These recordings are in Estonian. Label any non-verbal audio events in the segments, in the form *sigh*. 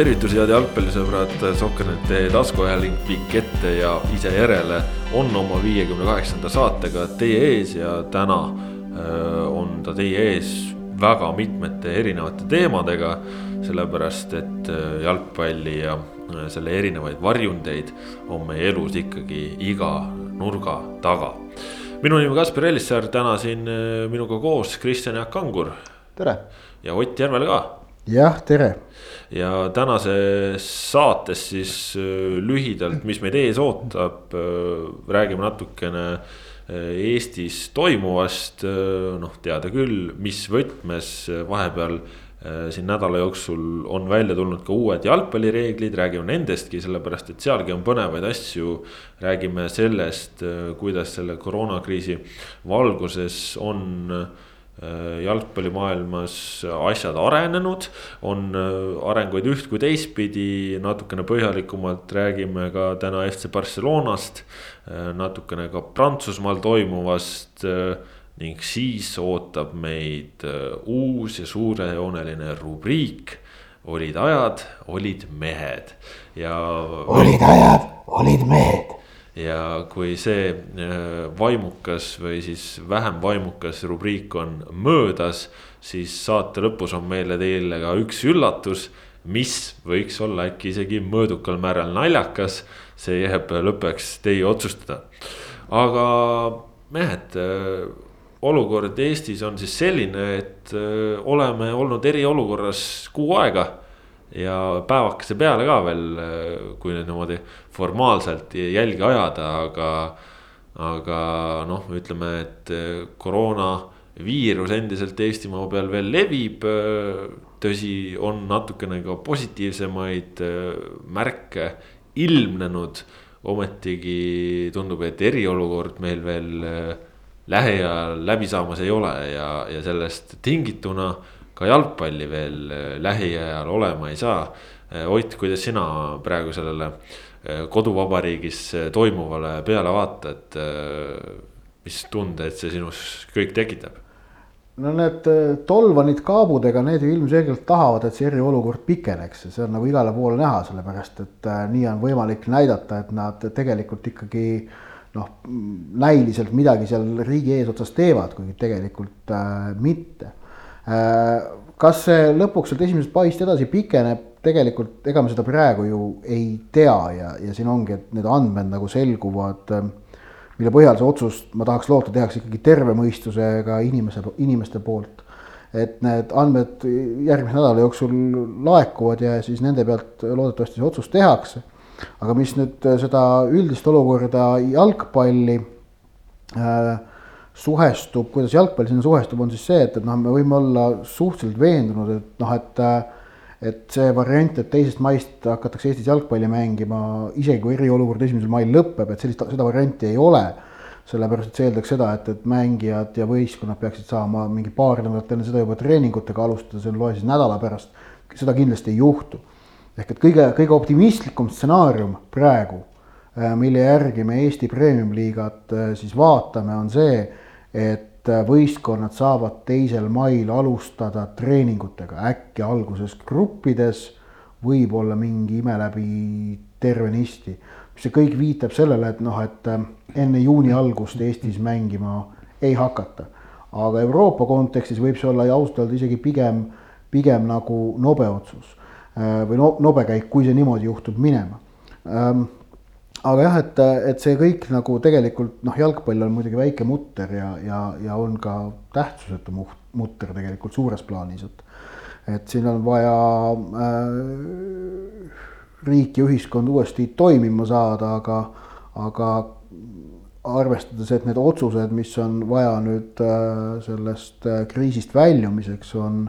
tervitusi, head jalgpallisõbrad, Sokkernete taskuajaling pikk ette ja ise järele on oma viiekümne kaheksanda saatega teie ees ja täna äh, on ta teie ees väga mitmete erinevate teemadega. sellepärast, et äh, jalgpalli ja äh, selle erinevaid varjundeid on meie elus ikkagi iga nurga taga. minu nimi on Kaspar Ellissaar, täna siin minuga koos Kristjan Jaak Kangur. tere. ja Ott Järvel ka. jah, tere ja tänases saates siis äh, lühidalt, mis meid ees ootab, äh, räägime natukene äh, Eestis toimuvast, noh, teada küll, mis võtmes vahepeal siin nädala jooksul on välja tulnud ka uued jalgpallireeglid, räägime nendestki, sellepärast et sealgi on põnevaid asju. räägime sellest, kuidas selle koroonakriisi valguses on Äh, jalgpallimaailmas asjad arenenud, on äh, arenguid üht kui teistpidi, natukene põhjalikumalt räägime ka täna FC Barcelonast. Äh, natukene ka Prantsusmaal toimuvast ning siis ootab meid uus ja suurejooneline rubriik. olid ajad, olid mehed ja. olid ajad, olid mehed ja kui see äh, vaimukas või siis vähem vaimukas rubriik on möödas, siis saate lõpus on meile teile ka üks üllatus, mis võiks olla äkki isegi mõõdukal määral naljakas. see jääb lõppeks teie otsustada. aga mehed, äh, olukord Eestis on siis selline, et äh, oleme olnud eriolukorras kuu aega ja päevakese peale ka veel, kui nüüd niimoodi formaalselt jälgi ajada, aga. aga noh, ütleme, et koroonaviirus endiselt Eestimaa peal veel levib. tõsi, on natukene ka positiivsemaid märke ilmnenud. ometigi tundub, et eriolukord meil veel lähiajal läbi saamas ei ole ja, ja sellest tingituna ka jalgpalli veel äh, lähiajal olema ei saa. Äh, Ott, kuidas sina praegu sellele äh, koduvabariigis toimuvale peale vaatad? mis tundeid see sinus kõik tekitab? no need tolvanid kaabudega, need ju ilmselgelt tahavad, et see eriolukord pikeneks ja see on nagu igale poole näha, sellepärast et nii on võimalik näidata, et nad tegelikult ikkagi noh, näiliselt midagi seal riigi eesotsas teevad, kuigi tegelikult äh, mitte kas see lõpuks sealt esimesest maist edasi pikeneb, tegelikult ega me seda praegu ju ei tea ja, ja siin ongi, et need andmed nagu selguvad, äh, mille põhjal see otsus, ma tahaks loota, tehakse ikkagi terve mõistusega inimese, inimeste poolt. et need andmed järgmise nädala jooksul laekuvad ja siis nende pealt loodetavasti see otsus tehakse. aga mis nüüd seda üldist olukorda jalgpalli äh, suhestub, kuidas jalgpall sinna suhestub, on siis see, et, et noh, me võime olla suhteliselt veendunud, et noh, et et see variant, et teisest maist hakatakse Eestis jalgpalli mängima, isegi kui eriolukord esimesel mail lõpeb, et sellist, seda varianti ei ole. sellepärast, et see eeldaks seda, et, et mängijad ja võistkonnad peaksid saama mingi paar nädalat enne seda juba treeningutega alustada, see on loe siis nädala pärast. seda kindlasti ei juhtu. ehk et kõige, kõige optimistlikum stsenaarium praegu, mille järgi me Eesti Premium-liigat siis vaatame, on see et äh, võistkonnad saavad teisel mail alustada treeningutega, äkki alguses gruppides, võib-olla mingi ime läbi tervenisti. see kõik viitab sellele, et noh, et äh, enne juuni algust Eestis mängima ei hakata. aga Euroopa kontekstis võib see olla ausalt öelda isegi pigem, pigem nagu nobe otsus äh, või no, nobe käik, kui see niimoodi juhtub minema aga jah, et, et see kõik nagu tegelikult noh, jalgpall on muidugi väike mutter ja, ja, ja on ka tähtsusetu mutter tegelikult suures plaanis, et. et siin on vaja äh, riik ja ühiskond uuesti toimima saada, aga, aga arvestades, et need otsused, mis on vaja nüüd äh, sellest äh, kriisist väljumiseks, on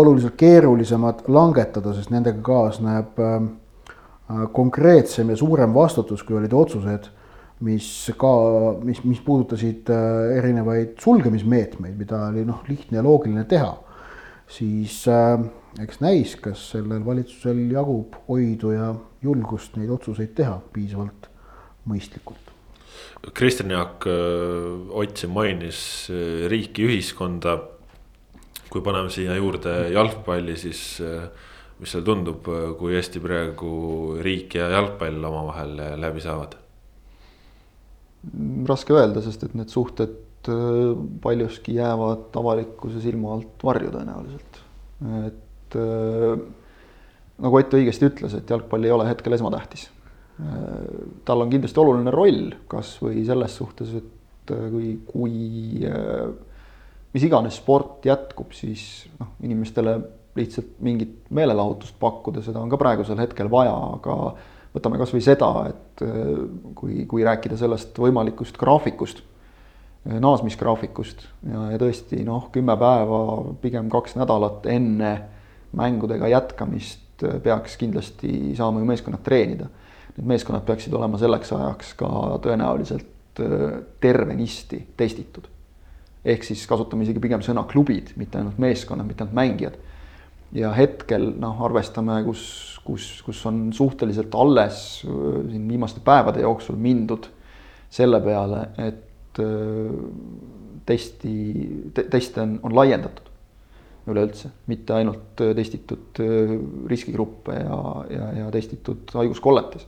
oluliselt keerulisemad langetada, sest nendega kaasneb Äh, konkreetsem ja suurem vastutus, kui olid otsused, mis ka, mis, mis puudutasid äh, erinevaid sulgemismeetmeid, mida oli noh, lihtne ja loogiline teha. siis äh, eks näis, kas sellel valitsusel jagub oidu ja julgust neid otsuseid teha piisavalt mõistlikult. Kristjan Jaak äh, Ott siin mainis riiki, ühiskonda. kui paneme siia juurde jalgpalli, siis mis sulle tundub, kui hästi praegu riik ja jalgpall omavahel läbi saavad? raske öelda, sest et need suhted äh, paljuski jäävad avalikkuse silma alt varju tõenäoliselt. et äh, nagu Ott õigesti ütles, et jalgpall ei ole hetkel esmatähtis. Äh, tal on kindlasti oluline roll, kas või selles suhtes, et kui, kui mis iganes sport jätkub, siis noh, inimestele lihtsalt mingit meelelahutust pakkuda, seda on ka praegusel hetkel vaja, aga võtame kasvõi seda, et äh, kui, kui rääkida sellest võimalikust graafikust, äh, naasmisgraafikust ja, ja tõesti noh, kümme päeva, pigem kaks nädalat enne mängudega jätkamist äh, peaks kindlasti saama ju meeskonnad treenida. Need meeskonnad peaksid olema selleks ajaks ka tõenäoliselt tervenisti testitud. ehk siis kasutame isegi pigem sõna klubid, mitte ainult meeskonnad, mitte ainult mängijad ja hetkel noh, arvestame, kus, kus, kus on suhteliselt alles äh, siin viimaste päevade jooksul mindud selle peale, et äh, testi te,, teste on, on laiendatud üleüldse, mitte ainult äh, testitud riskigruppe ja, ja, ja testitud haiguskolletes.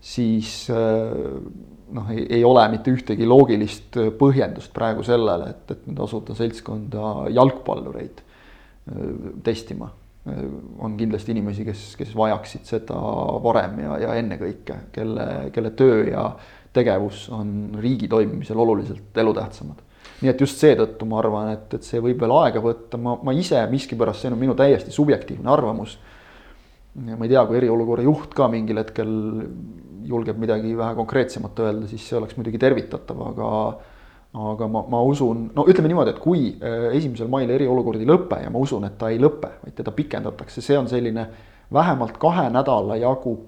siis noh, ei ole mitte ühtegi loogilist põhjendust praegu sellele, et, et nüüd asuda seltskonda jalgpallureid testima. on kindlasti inimesi, kes, kes vajaksid seda varem ja, ja ennekõike, kelle, kelle töö ja tegevus on riigi toimimisel oluliselt elutähtsamad. nii et just seetõttu ma arvan, et, et see võib veel aega võtta, ma, ma ise miskipärast, see on minu täiesti subjektiivne arvamus. ma ei tea, kui eriolukorra juht ka mingil hetkel julgeb midagi vähe konkreetsemat öelda, siis see oleks muidugi tervitatav, aga aga ma, ma usun, no ütleme niimoodi, et kui äh, esimesel mail eriolukord ei lõpe ja ma usun, et ta ei lõpe, vaid teda pikendatakse, see on selline vähemalt kahe nädala jagu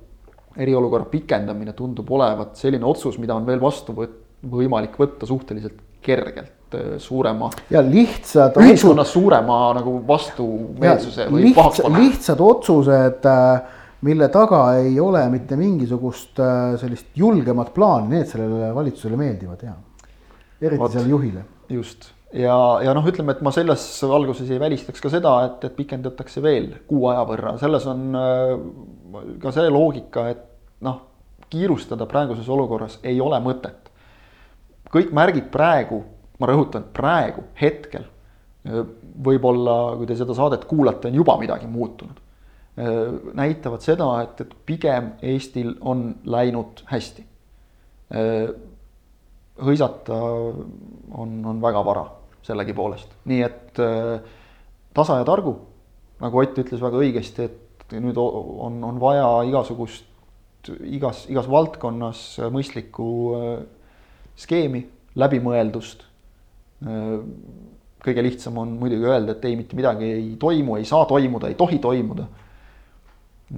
eriolukorra pikendamine tundub olevat selline otsus, mida on veel vastu võt-, võimalik võtta suhteliselt kergelt äh, suurema. ja lihtsad. ühiskonnas suurema nagu vastumeelsuse või lihtsa, pahakspanu. lihtsad otsused, äh, mille taga ei ole mitte mingisugust sellist julgemat plaani, need sellele valitsusele meeldivad ja eriti seal juhile. just ja, ja noh, ütleme, et ma selles valguses ei välistaks ka seda, et, et pikendatakse veel kuu aja võrra, selles on äh, ka see loogika, et noh, kiirustada praeguses olukorras ei ole mõtet. kõik märgid praegu, ma rõhutan, praegu, hetkel, äh, võib-olla kui te seda saadet kuulate, on juba midagi muutunud. Äh, näitavad seda, et, et pigem Eestil on läinud hästi hõisata on, on väga vara sellegipoolest, nii et äh, tasa ja targu, nagu Ott ütles väga õigesti, et nüüd on, on vaja igasugust, igas, igas valdkonnas mõistlikku äh, skeemi, läbimõeldust äh,. kõige lihtsam on muidugi öelda, et ei, mitte midagi ei toimu, ei saa toimuda, ei tohi toimuda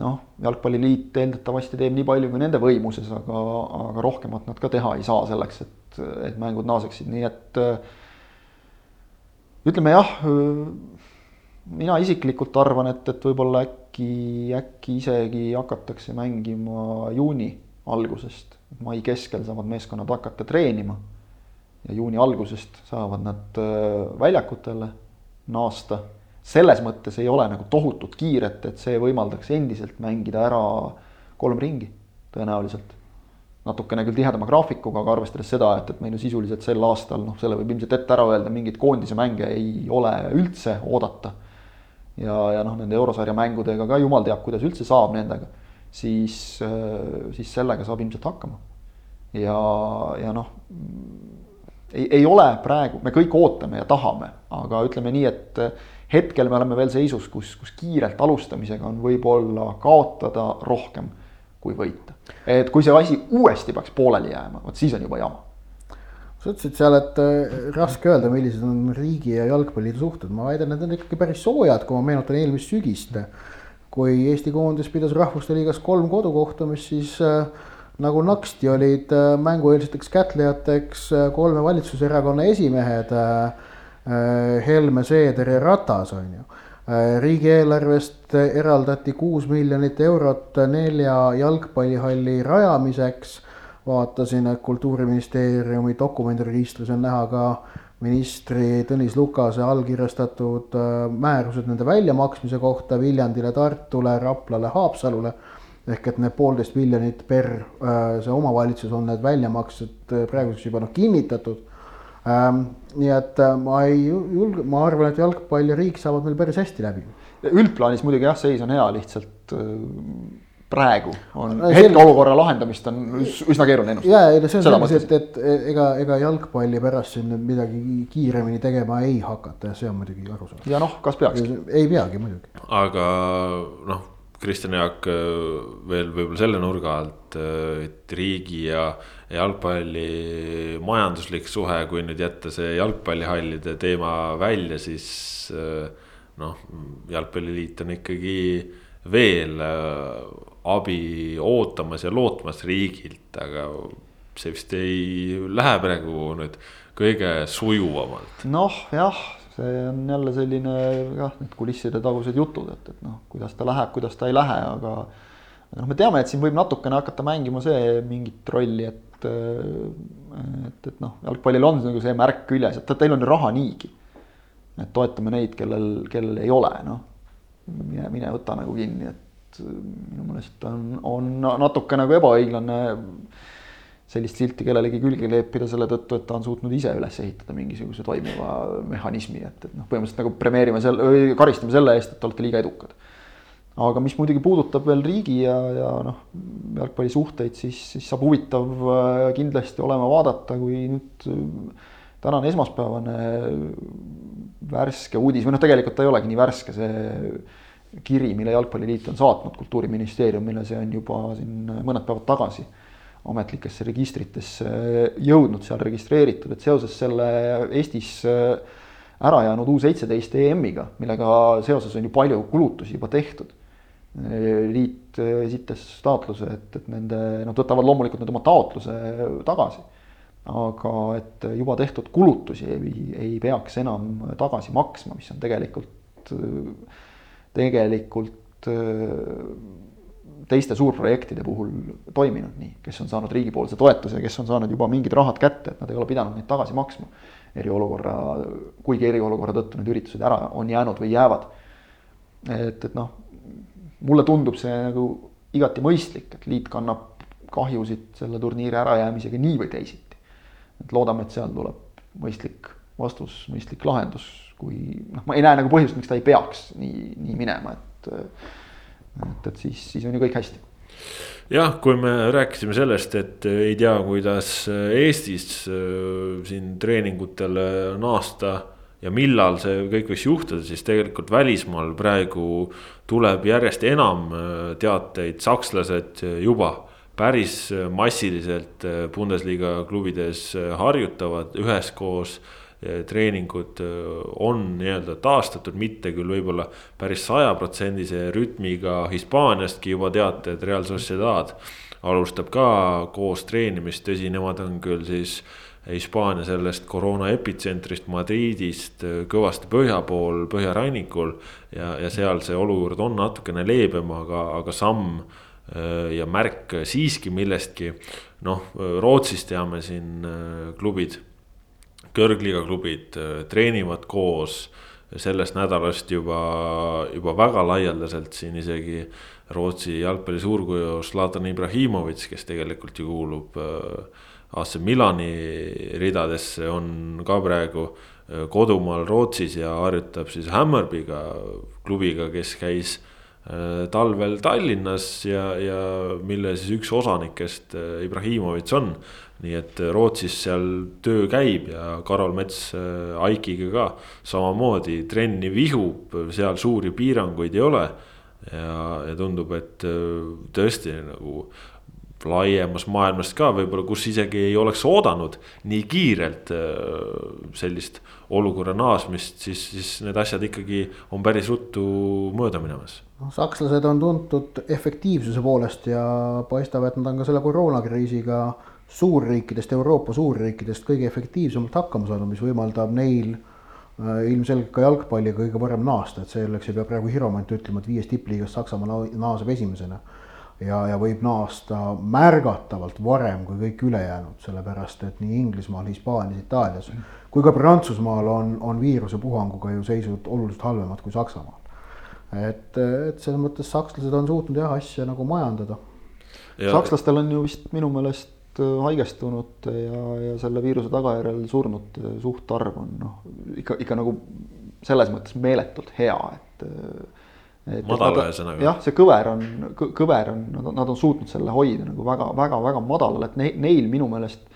noh, jalgpalliliit eeldatavasti teeb nii palju kui nende võimuses, aga, aga rohkemat nad ka teha ei saa selleks, et, et mängud naaseksid, nii et ütleme jah, mina isiklikult arvan, et, et võib-olla äkki, äkki isegi hakatakse mängima juuni algusest. mai keskel saavad meeskonnad hakata treenima ja juuni algusest saavad nad väljakutele naasta selles mõttes ei ole nagu tohutut kiiret, et see võimaldaks endiselt mängida ära kolm ringi tõenäoliselt. Natukene küll tihedama graafikuga, aga arvestades seda, et, et meil ju sisuliselt sel aastal noh, selle võib ilmselt ette ära öelda, mingeid koondise mänge ei ole üldse oodata. ja, ja noh, nende eurosarja mängudega ka jumal teab, kuidas üldse saab nendega, siis, siis sellega saab ilmselt hakkama. ja, ja noh ei, ei ole praegu, me kõik ootame ja tahame, aga ütleme nii, et hetkel me oleme veel seisus, kus, kus kiirelt alustamisega on võib-olla kaotada rohkem kui võita. et kui see asi uuesti peaks pooleli jääma, vot siis on juba jama. sa ütlesid seal, et äh, raske öelda, millised on riigi ja jalgpalliliidu suhted, ma väidan, need on ikkagi päris soojad, kui ma meenutan eelmist sügist. kui Eesti koondis pidas Rahvuste Liigas kolm kodukohtumist, siis äh, nagu naksti olid äh, mängueelseteks kätlejateks kolme valitsuserakonna esimehed Helme, Seeder ja Ratas on ju. Äh, riigieelarvest eraldati kuus miljonit eurot nelja jalgpallihalli rajamiseks. vaatasin, et kultuuriministeeriumi dokumendiregistris on näha ka ministri Tõnis Lukase allkirjastatud äh, määrused nende väljamaksmise kohta Viljandile, Tartule, Raplale, Haapsalule. ehk et need poolteist miljonit per äh, see omavalitsus on need väljamaksed praeguseks juba noh kinnitatud. Ähm, nii et ma ei julge, ma arvan, et jalgpall ja riik saavad meil päris hästi läbi. üldplaanis muidugi jah, seis on hea, lihtsalt praegu on no, hetkeolukorra lahendamist on üsna keeruline ennustada. ja, ei no see on selliselt, et ega, ega jalgpalli pärast siin nüüd midagi kiiremini tegema ei hakata ja see on muidugi arusaadav. ja noh, kas peaks? ei peagi muidugi. aga noh, Kristjan Jaak veel võib-olla selle nurga alt, et riigi ja jalgpalli majanduslik suhe, kui nüüd jätta see jalgpallihallide teema välja, siis noh, jalgpalliliit on ikkagi veel abi ootamas ja lootmas riigilt, aga see vist ei lähe praegu nüüd kõige sujuvamalt. noh, jah, see on jälle selline jah, need kulisside tagused jutud, et, et noh, kuidas ta läheb, kuidas ta ei lähe, aga noh, me teame, et siin võib natukene hakata mängima see mingit rolli, et et, et noh, jalgpallil on nagu see märk küljes, et teil on raha niigi. et toetame neid, kellel, kellel ei ole, noh. mine, mine võta nagu kinni, et minu meelest on, on natuke nagu ebaõiglane sellist silti kellelegi külge kleepida selle tõttu, et ta on suutnud ise üles ehitada mingisuguse toimiva mehhanismi, et, et noh, põhimõtteliselt nagu premeerime selle või karistame selle eest, et te olete liiga edukad. aga mis muidugi puudutab veel riigi ja, ja noh, jalgpallisuhteid, siis, siis saab huvitav äh, kindlasti olema vaadata, kui nüüd äh, tänane esmaspäevane värske uudis või noh, tegelikult ta ei olegi nii värske, see kiri, mille Jalgpalliliit on saatnud Kultuuriministeeriumile, see on juba siin mõned päevad tagasi ametlikesse registritesse jõudnud, seal registreeritud, et seoses selle Eestis ära jäänud U seitseteist EM-iga, millega seoses on ju palju kulutusi juba tehtud. liit esitas taotluse, et, et nende, nad võtavad loomulikult nüüd oma taotluse tagasi. aga et juba tehtud kulutusi ei, ei peaks enam tagasi maksma, mis on tegelikult tegelikult teiste suurprojektide puhul toiminud nii, kes on saanud riigipoolse toetuse, kes on saanud juba mingid rahad kätte, et nad ei ole pidanud neid tagasi maksma. eriolukorra, kuigi eriolukorra tõttu need üritused ära on jäänud või jäävad. et, et noh, mulle tundub see nagu igati mõistlik, et liit kannab kahjusid selle turniiri ärajäämisega nii või teisiti. et loodame, et seal tuleb mõistlik vastus, mõistlik lahendus kui noh, ma ei näe nagu põhjust, miks ta ei peaks nii, nii minema, et. Et, et siis, siis on ju kõik hästi. Jah, kui me rääkisime sellest, et ei tea, kuidas Eestis äh, siin treeningutele naasta ja millal see kõik võiks juhtuda, siis tegelikult välismaal praegu tuleb järjest enam äh, teateid, sakslased juba päris massiliselt äh, Bundesliga klubides harjutavad üheskoos treeningud on nii-öelda taastatud, mitte küll võib-olla päris sajaprotsendise rütmiga Hispaaniastki juba teate, et Real Sociedad alustab ka koos treenimist, tõsi, nemad on küll siis Hispaania sellest koroona epitsentrist Madridist kõvasti põhja pool, põhjarannikul. ja, ja seal see olukord on natukene leebem, aga, aga samm ja märk siiski millestki. noh, Rootsis teame siin klubid kõrgliiga klubid äh, treenivad koos sellest nädalast juba, juba väga laialdaselt siin isegi Rootsi jalgpalli suurkuju Zlatan Ibrahimovic, kes tegelikult ju kuulub äh, AC Milani ridadesse, on ka praegu äh, kodumaal Rootsis ja harjutab siis Hammarbyga, klubiga, kes käis talvel Tallinnas ja, ja mille siis üks osanikest Ibrahimovic on nii et äh, Rootsis seal töö käib ja Karol Mets äh, Aikiga ka samamoodi trenni vihub, seal suuri piiranguid ei ole. ja, ja tundub, et äh, tõesti nagu laiemas maailmas ka võib-olla, kus isegi ei oleks oodanud nii kiirelt sellist olukorra naasmist, siis, siis need asjad ikkagi on päris ruttu mööda minemas. noh, sakslased on tuntud efektiivsuse poolest ja paistab, et nad on ka selle koroonakriisiga äh, suurriikidest, Euroopa suurriikidest kõige efektiivsemalt hakkama saanud, mis võimaldab neil äh, ilmselgelt ka jalgpalliga kõige varem naasta, et selleks ei pea praegu hiromant ütlema, et viies tippliigast Saksamaa naaseb esimesena. ja, ja võib naasta märgatavalt varem kui kõik ülejäänud, sellepärast et nii Inglismaal, Hispaanias, Itaalias kui ka Prantsusmaal on, on viirusepuhanguga ju seisud oluliselt halvemad kui Saksamaal. et, et selles mõttes sakslased on suutnud jah asja nagu majandada. sakslastel on ju vist minu meelest äh, haigestunud ja, ja selle viiruse tagajärjel surnud suhtarv on noh, ikka, ikka nagu selles mõttes meeletult hea, et madal ühesõnaga. jah, see kõver on, kõver on, nad on suutnud selle hoida nagu väga-väga-väga madalal, et neil, neil minu meelest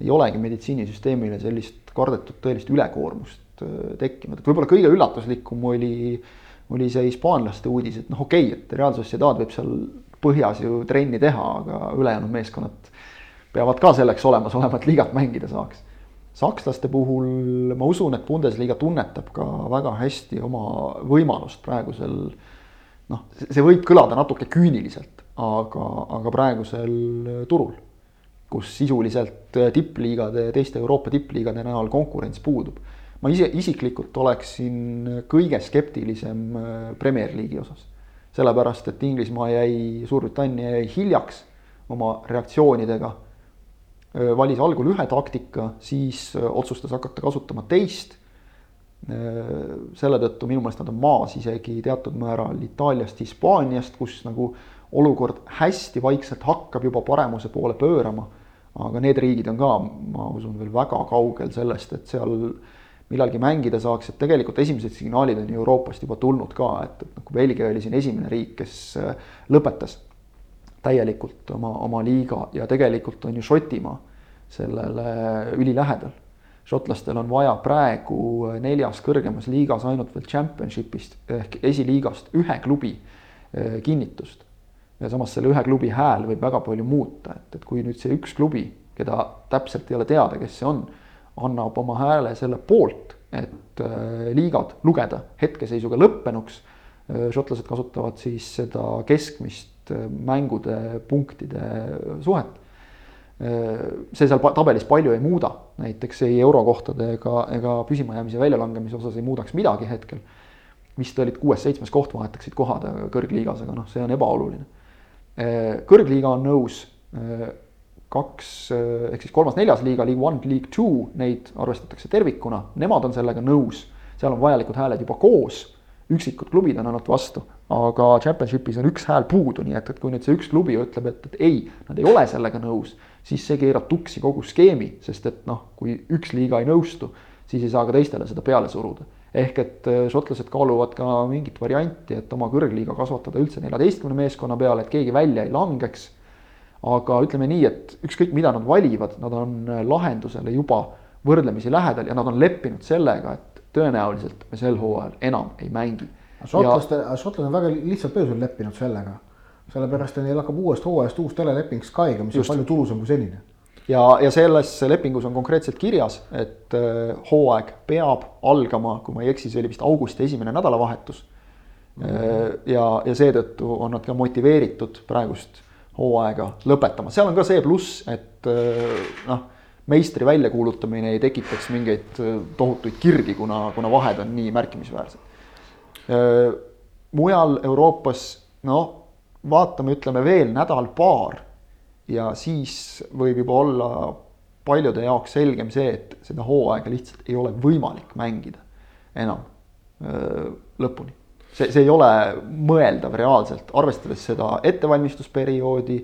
ei olegi meditsiinisüsteemile sellist kardetud tõelist ülekoormust äh, tekkinud, et võib-olla kõige üllatuslikum oli, oli see hispaanlaste uudis, et noh, okei okay,, et Real Sociedad võib seal põhjas ju trenni teha, aga ülejäänud meeskonnad peavad ka selleks olemas olema, et liigat mängida saaks. sakslaste puhul ma usun, et Bundesliga tunnetab ka väga hästi oma võimalust praegusel noh, see võib kõlada natuke küüniliselt, aga, aga praegusel turul kus sisuliselt tippliigade, teiste Euroopa tippliigade näol konkurents puudub. ma ise isiklikult oleksin kõige skeptilisem äh, Premier League'i osas. sellepärast, et Inglismaa jäi, Suurbritannia jäi hiljaks oma reaktsioonidega. Äh, valis algul ühe taktika, siis otsustas hakata kasutama teist. selle tõttu minu meelest nad on maas isegi teatud määral Itaaliast, Hispaaniast, kus nagu olukord hästi vaikselt hakkab juba paremuse poole pöörama aga need riigid on ka, ma usun, veel väga kaugel sellest, et seal millalgi mängida saaks, et tegelikult esimesed signaalid on Euroopast juba tulnud ka, et, et kui Belgia oli siin esimene riik, kes äh, lõpetas täielikult oma, oma liiga ja tegelikult on ju Šotimaa sellele ülilähedal. šotlastel on vaja praegu neljas kõrgemas liigas ainult veel championship'ist ehk esiliigast ühe klubi äh, kinnitust ja samas selle ühe klubi hääl võib väga palju muuta, et, et kui nüüd see üks klubi, keda täpselt ei ole teada, kes see on, annab oma hääle selle poolt, et äh, liigad lugeda hetkeseisuga lõppenuks äh,. šotlased kasutavad siis seda keskmist mängude punktide suhet. Äh,. see seal tabelis palju ei muuda, näiteks ei eurokohtade ega, ega püsimajäämise väljalangemise osas ei muudaks midagi hetkel. Vist olid kuues-seitsmes koht vahetaksid kohad kõrgliigas, aga noh, see on ebaoluline. Äh, kõrgliiga on nõus äh, kaks äh, ehk siis kolmas-neljas liiga, League One, League Two, neid arvestatakse tervikuna, nemad on sellega nõus. seal on vajalikud hääled juba koos, üksikud klubid on ainult vastu, aga championship'is on üks hääl puudu, nii et, et kui nüüd see üks klubi ütleb, et, et ei, nad ei ole sellega nõus, siis see keerab tuksi kogu skeemi, sest et noh, kui üks liiga ei nõustu, siis ei saa ka teistele seda peale suruda ehk et äh, šotlased kaaluvad ka mingit varianti, et oma kõrgliiga kasvatada üldse neljateistkümne meeskonna peale, et keegi välja ei langeks. aga ütleme nii, et ükskõik, mida nad valivad, nad on äh, lahendusele juba võrdlemisi lähedal ja nad on leppinud sellega, et tõenäoliselt me sel hooajal enam ei mängi. Šotlaste ja..., šotlased on väga lihtsalt põhjusel leppinud sellega, sellepärast et neil hakkab uuest hooajast uus teleleping Skyga, mis Just. on palju tulusam kui senine ja, ja selles lepingus on konkreetselt kirjas, et äh, hooaeg peab algama, kui ma ei eksi, see oli vist augusti esimene nädalavahetus mm. -hmm. ja, ja seetõttu on nad ka motiveeritud praegust hooaega lõpetama, seal on ka see pluss, et äh, noh, meistri väljakuulutamine ei tekitaks mingeid tohutuid kirgi, kuna, kuna vahed on nii märkimisväärsed. Mujal Euroopas noh, vaatame, ütleme veel nädal-paar ja siis võib juba olla paljude jaoks selgem see, et seda hooaega lihtsalt ei ole võimalik mängida enam öö, lõpuni. see, see ei ole mõeldav reaalselt, arvestades seda ettevalmistusperioodi,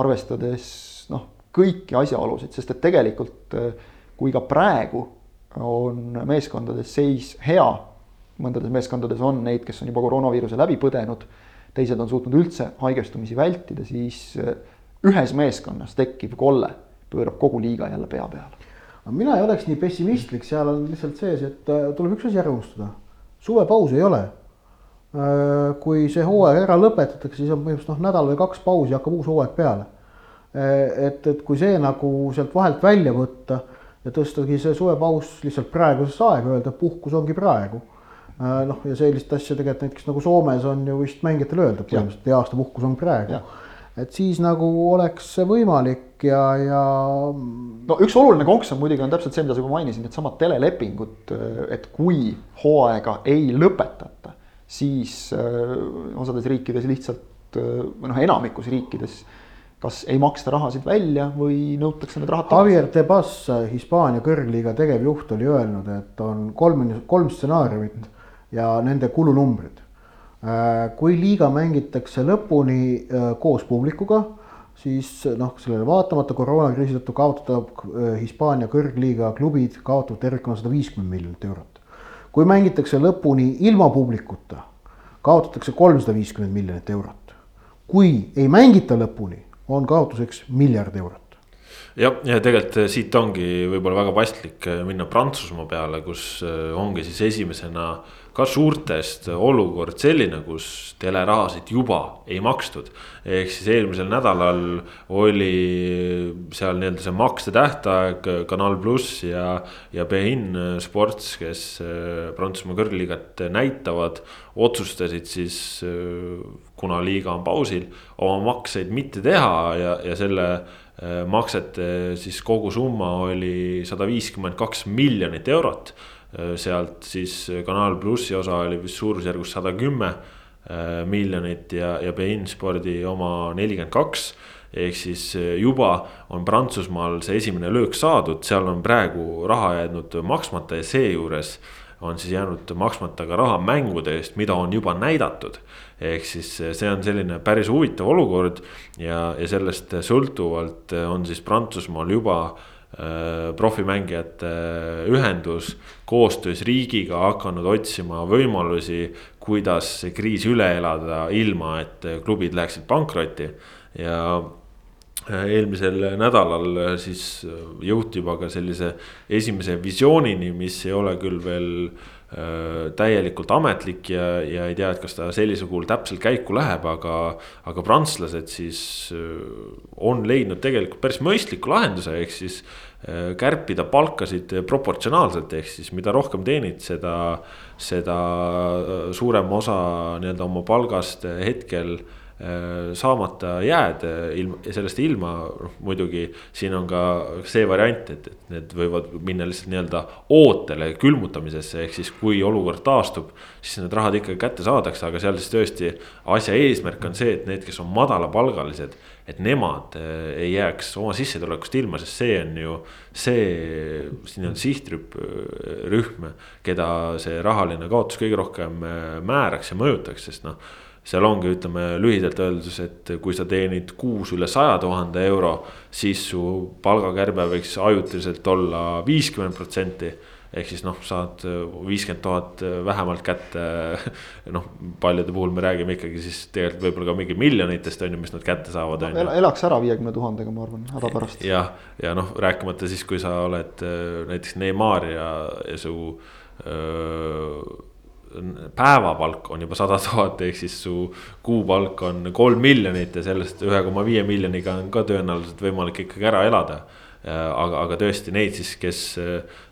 arvestades noh, kõiki asjaolusid, sest et tegelikult kui ka praegu on meeskondades seis hea, mõndades meeskondades on neid, kes on juba koroonaviiruse läbi põdenud, teised on suutnud üldse haigestumisi vältida, siis ühes meeskonnas tekkiv kolle pöörab kogu liiga jälle pea peale. mina ei oleks nii pessimistlik, seal on lihtsalt sees, et äh, tuleb üks asi ära unustada. suvepausi ei ole. Äh, kui see hooaeg ära lõpetatakse, siis on põhimõtteliselt noh, nädal või kaks pausi, hakkab uus hooaeg peale. Et, et kui see nagu sealt vahelt välja võtta ja tõstagi see suvepaus lihtsalt praegusesse aega, öelda, puhkus ongi praegu noh, ja sellist asja tegelikult näiteks nagu Soomes on ju vist mängijatel öelda, põhimõtteliselt teie aasta puhkus on praegu et siis nagu oleks see võimalik ja, ja. no üks oluline konks on muidugi on täpselt see, mida sa juba mainisid, needsamad telelepingud, et kui hooaega ei lõpetata, siis äh, osades riikides lihtsalt või noh, enamikus riikides kas ei maksta rahasid välja või nõutakse need rahad tagasi. Javier Tebas, Hispaania kõrgliiga tegevjuht oli öelnud, et on kolm, kolm stsenaariumit ja nende kulunumbrid. Äh, kui liiga mängitakse lõpuni äh, koos publikuga, siis noh, sellele vaatamata koroonakriisi tõttu kaotab äh, Hispaania kõrgliiga klubid kaotavad tervikuna sada viiskümmend miljonit eurot. kui mängitakse lõpuni ilma publikuta, kaotatakse kolmsada viiskümmend miljonit eurot. kui ei mängita lõpuni on kaotuseks miljard eurot jah, ja tegelikult siit ongi võib-olla väga paslik minna Prantsusmaa peale, kus ongi siis esimesena ka suurtest olukord selline, kus telerahasid juba ei makstud. ehk siis eelmisel nädalal oli seal nii-öelda see maksetähtaeg Kanal pluss ja, ja Bein Sports, kes Prantsusmaa kõrgliigat näitavad, otsustasid siis, kuna liiga on pausil, oma makseid mitte teha ja, ja selle Äh, maksete siis kogusumma oli sada viiskümmend kaks miljonit eurot. Äh, sealt siis Kanal plussi osa oli vist suurusjärgus sada kümme äh, miljonit ja, ja Bein spordi oma nelikümmend kaks. Ehk siis juba on Prantsusmaal see esimene löök saadud, seal on praegu raha jäänud maksmata ja seejuures on siis jäänud maksmata ka raha mängude eest, mida on juba näidatud. Ehk siis see on selline päris huvitav olukord ja, ja sellest sõltuvalt on siis Prantsusmaal juba äh, profimängijate ühendus koostöös riigiga hakanud otsima võimalusi, kuidas see kriis üle elada, ilma et klubid läheksid pankrotti. Ja eelmisel nädalal siis jõuti juba ka sellise esimese visioonini, mis ei ole küll veel Äh, täielikult ametlik ja, ja ei tea, et kas ta sellisel kujul täpselt käiku läheb, aga. aga prantslased siis äh, on leidnud tegelikult päris mõistliku lahenduse, ehk siis äh, kärpida palkasid proportsionaalselt, ehk siis mida rohkem teenid, seda, seda suurem osa nii-öelda oma palgast hetkel Äh, saamata jääd ilma, sellest ilma, noh muidugi siin on ka see variant, et, et need võivad minna lihtsalt nii-öelda ootele külmutamisesse, ehk siis kui olukord taastub. siis need rahad ikkagi kätte saadakse, aga seal siis tõesti asja eesmärk on see, et need, kes on madalapalgalised. et nemad äh, ei jääks oma sissetulekust ilma, sest see on ju see siin on sihtrühm, keda see rahaline kaotus kõige rohkem äh, määraks ja mõjutaks, sest noh seal ongi, ütleme lühidalt öeldes, et kui sa teenid kuus üle saja tuhande euro, siis su palgakärbe võiks ajutiselt olla viiskümmend protsenti ehk siis noh, saad viiskümmend tuhat vähemalt kätte. noh, paljude puhul me räägime ikkagi siis tegelikult võib-olla ka mingi miljonitest on ju, mis nad kätte saavad ju. elaks ära viiekümne tuhandega, ma arvan, hädapärast. jah, ja, ja noh, rääkimata siis, kui sa oled näiteks Neimar ja, ja su öö, päevapalk on juba sada tuhat, ehk siis su kuupalk on kolm miljonit ja sellest ühe koma viie miljoniga on ka tõenäoliselt võimalik ikkagi ära elada. aga, aga tõesti neid siis, kes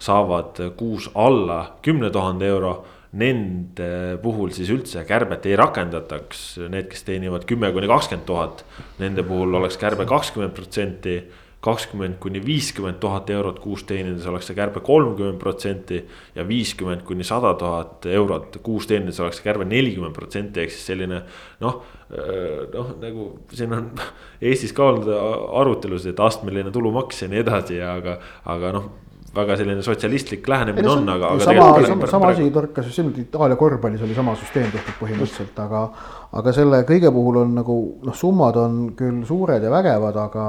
saavad kuus alla kümne tuhande euro nende puhul siis üldse kärbet ei rakendataks, need, kes teenivad kümme kuni kakskümmend tuhat, nende puhul oleks kärbe kakskümmend protsenti kakskümmend kuni viiskümmend tuhat eurot kuus teenides oleks see kärbe kolmkümmend protsenti. ja viiskümmend kuni sada tuhat eurot kuus teenides oleks see kärbe nelikümmend protsenti, ehk siis selline noh. Äh, noh, nagu siin on *laughs* Eestis ka olnud arutelusid, et astmeline tulumaks ja nii edasi, aga, aga noh väga selline sotsialistlik lähenemine on, on, aga, sama, sama, sama asi torkas just silmad, Itaalia korvpallis oli sama süsteem tehtud põhimõtteliselt, aga. aga selle kõige puhul on nagu noh, summad on küll suured ja vägevad, aga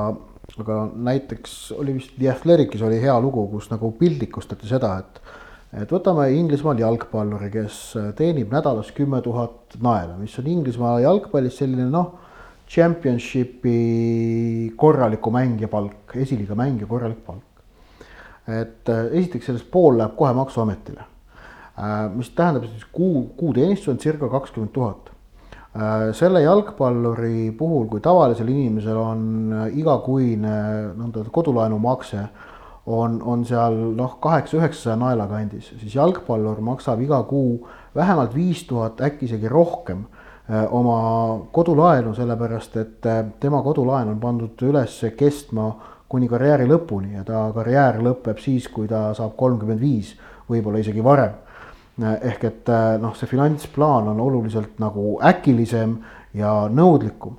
aga näiteks oli vist The Athletic'is oli hea lugu, kus nagu pildikustati seda, et et võtame Inglismaal jalgpalluri, kes teenib nädalas kümme tuhat naela, mis on Inglismaa jalgpallis selline noh, championship'i korraliku mängija palk, esiliiga mängija korralik palk. et äh, esiteks sellest pool läheb kohe Maksuametile, äh, mis tähendab siis kuu, kuuteenistus on circa kakskümmend tuhat Äh, selle jalgpalluri puhul, kui tavalisel inimesel on äh, igakuine nõnda kodulaenumakse, on, on seal noh, kaheksa-üheksasaja naela kandis, siis jalgpallur maksab iga kuu vähemalt viis tuhat, äkki isegi rohkem äh, oma kodulaenu, sellepärast et tema kodulaen on pandud üles kestma kuni karjääri lõpuni ja ta karjäär lõpeb siis, kui ta saab kolmkümmend viis, võib-olla isegi varem ehk et äh, noh, see finantsplaan on oluliselt nagu äkilisem ja nõudlikum.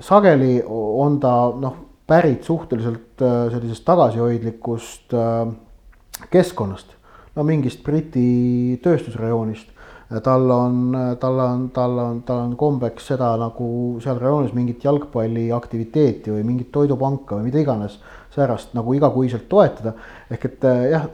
sageli on ta noh, pärit suhteliselt sellisest tagasihoidlikust keskkonnast, no mingist Briti tööstusrajoonist tal on, tal on, tal on, tal on kombeks seda nagu seal rajoonis mingit jalgpalliaktiviteeti või mingit toidupanka või mida iganes säärast nagu igakuiselt toetada. ehk et eh, jah,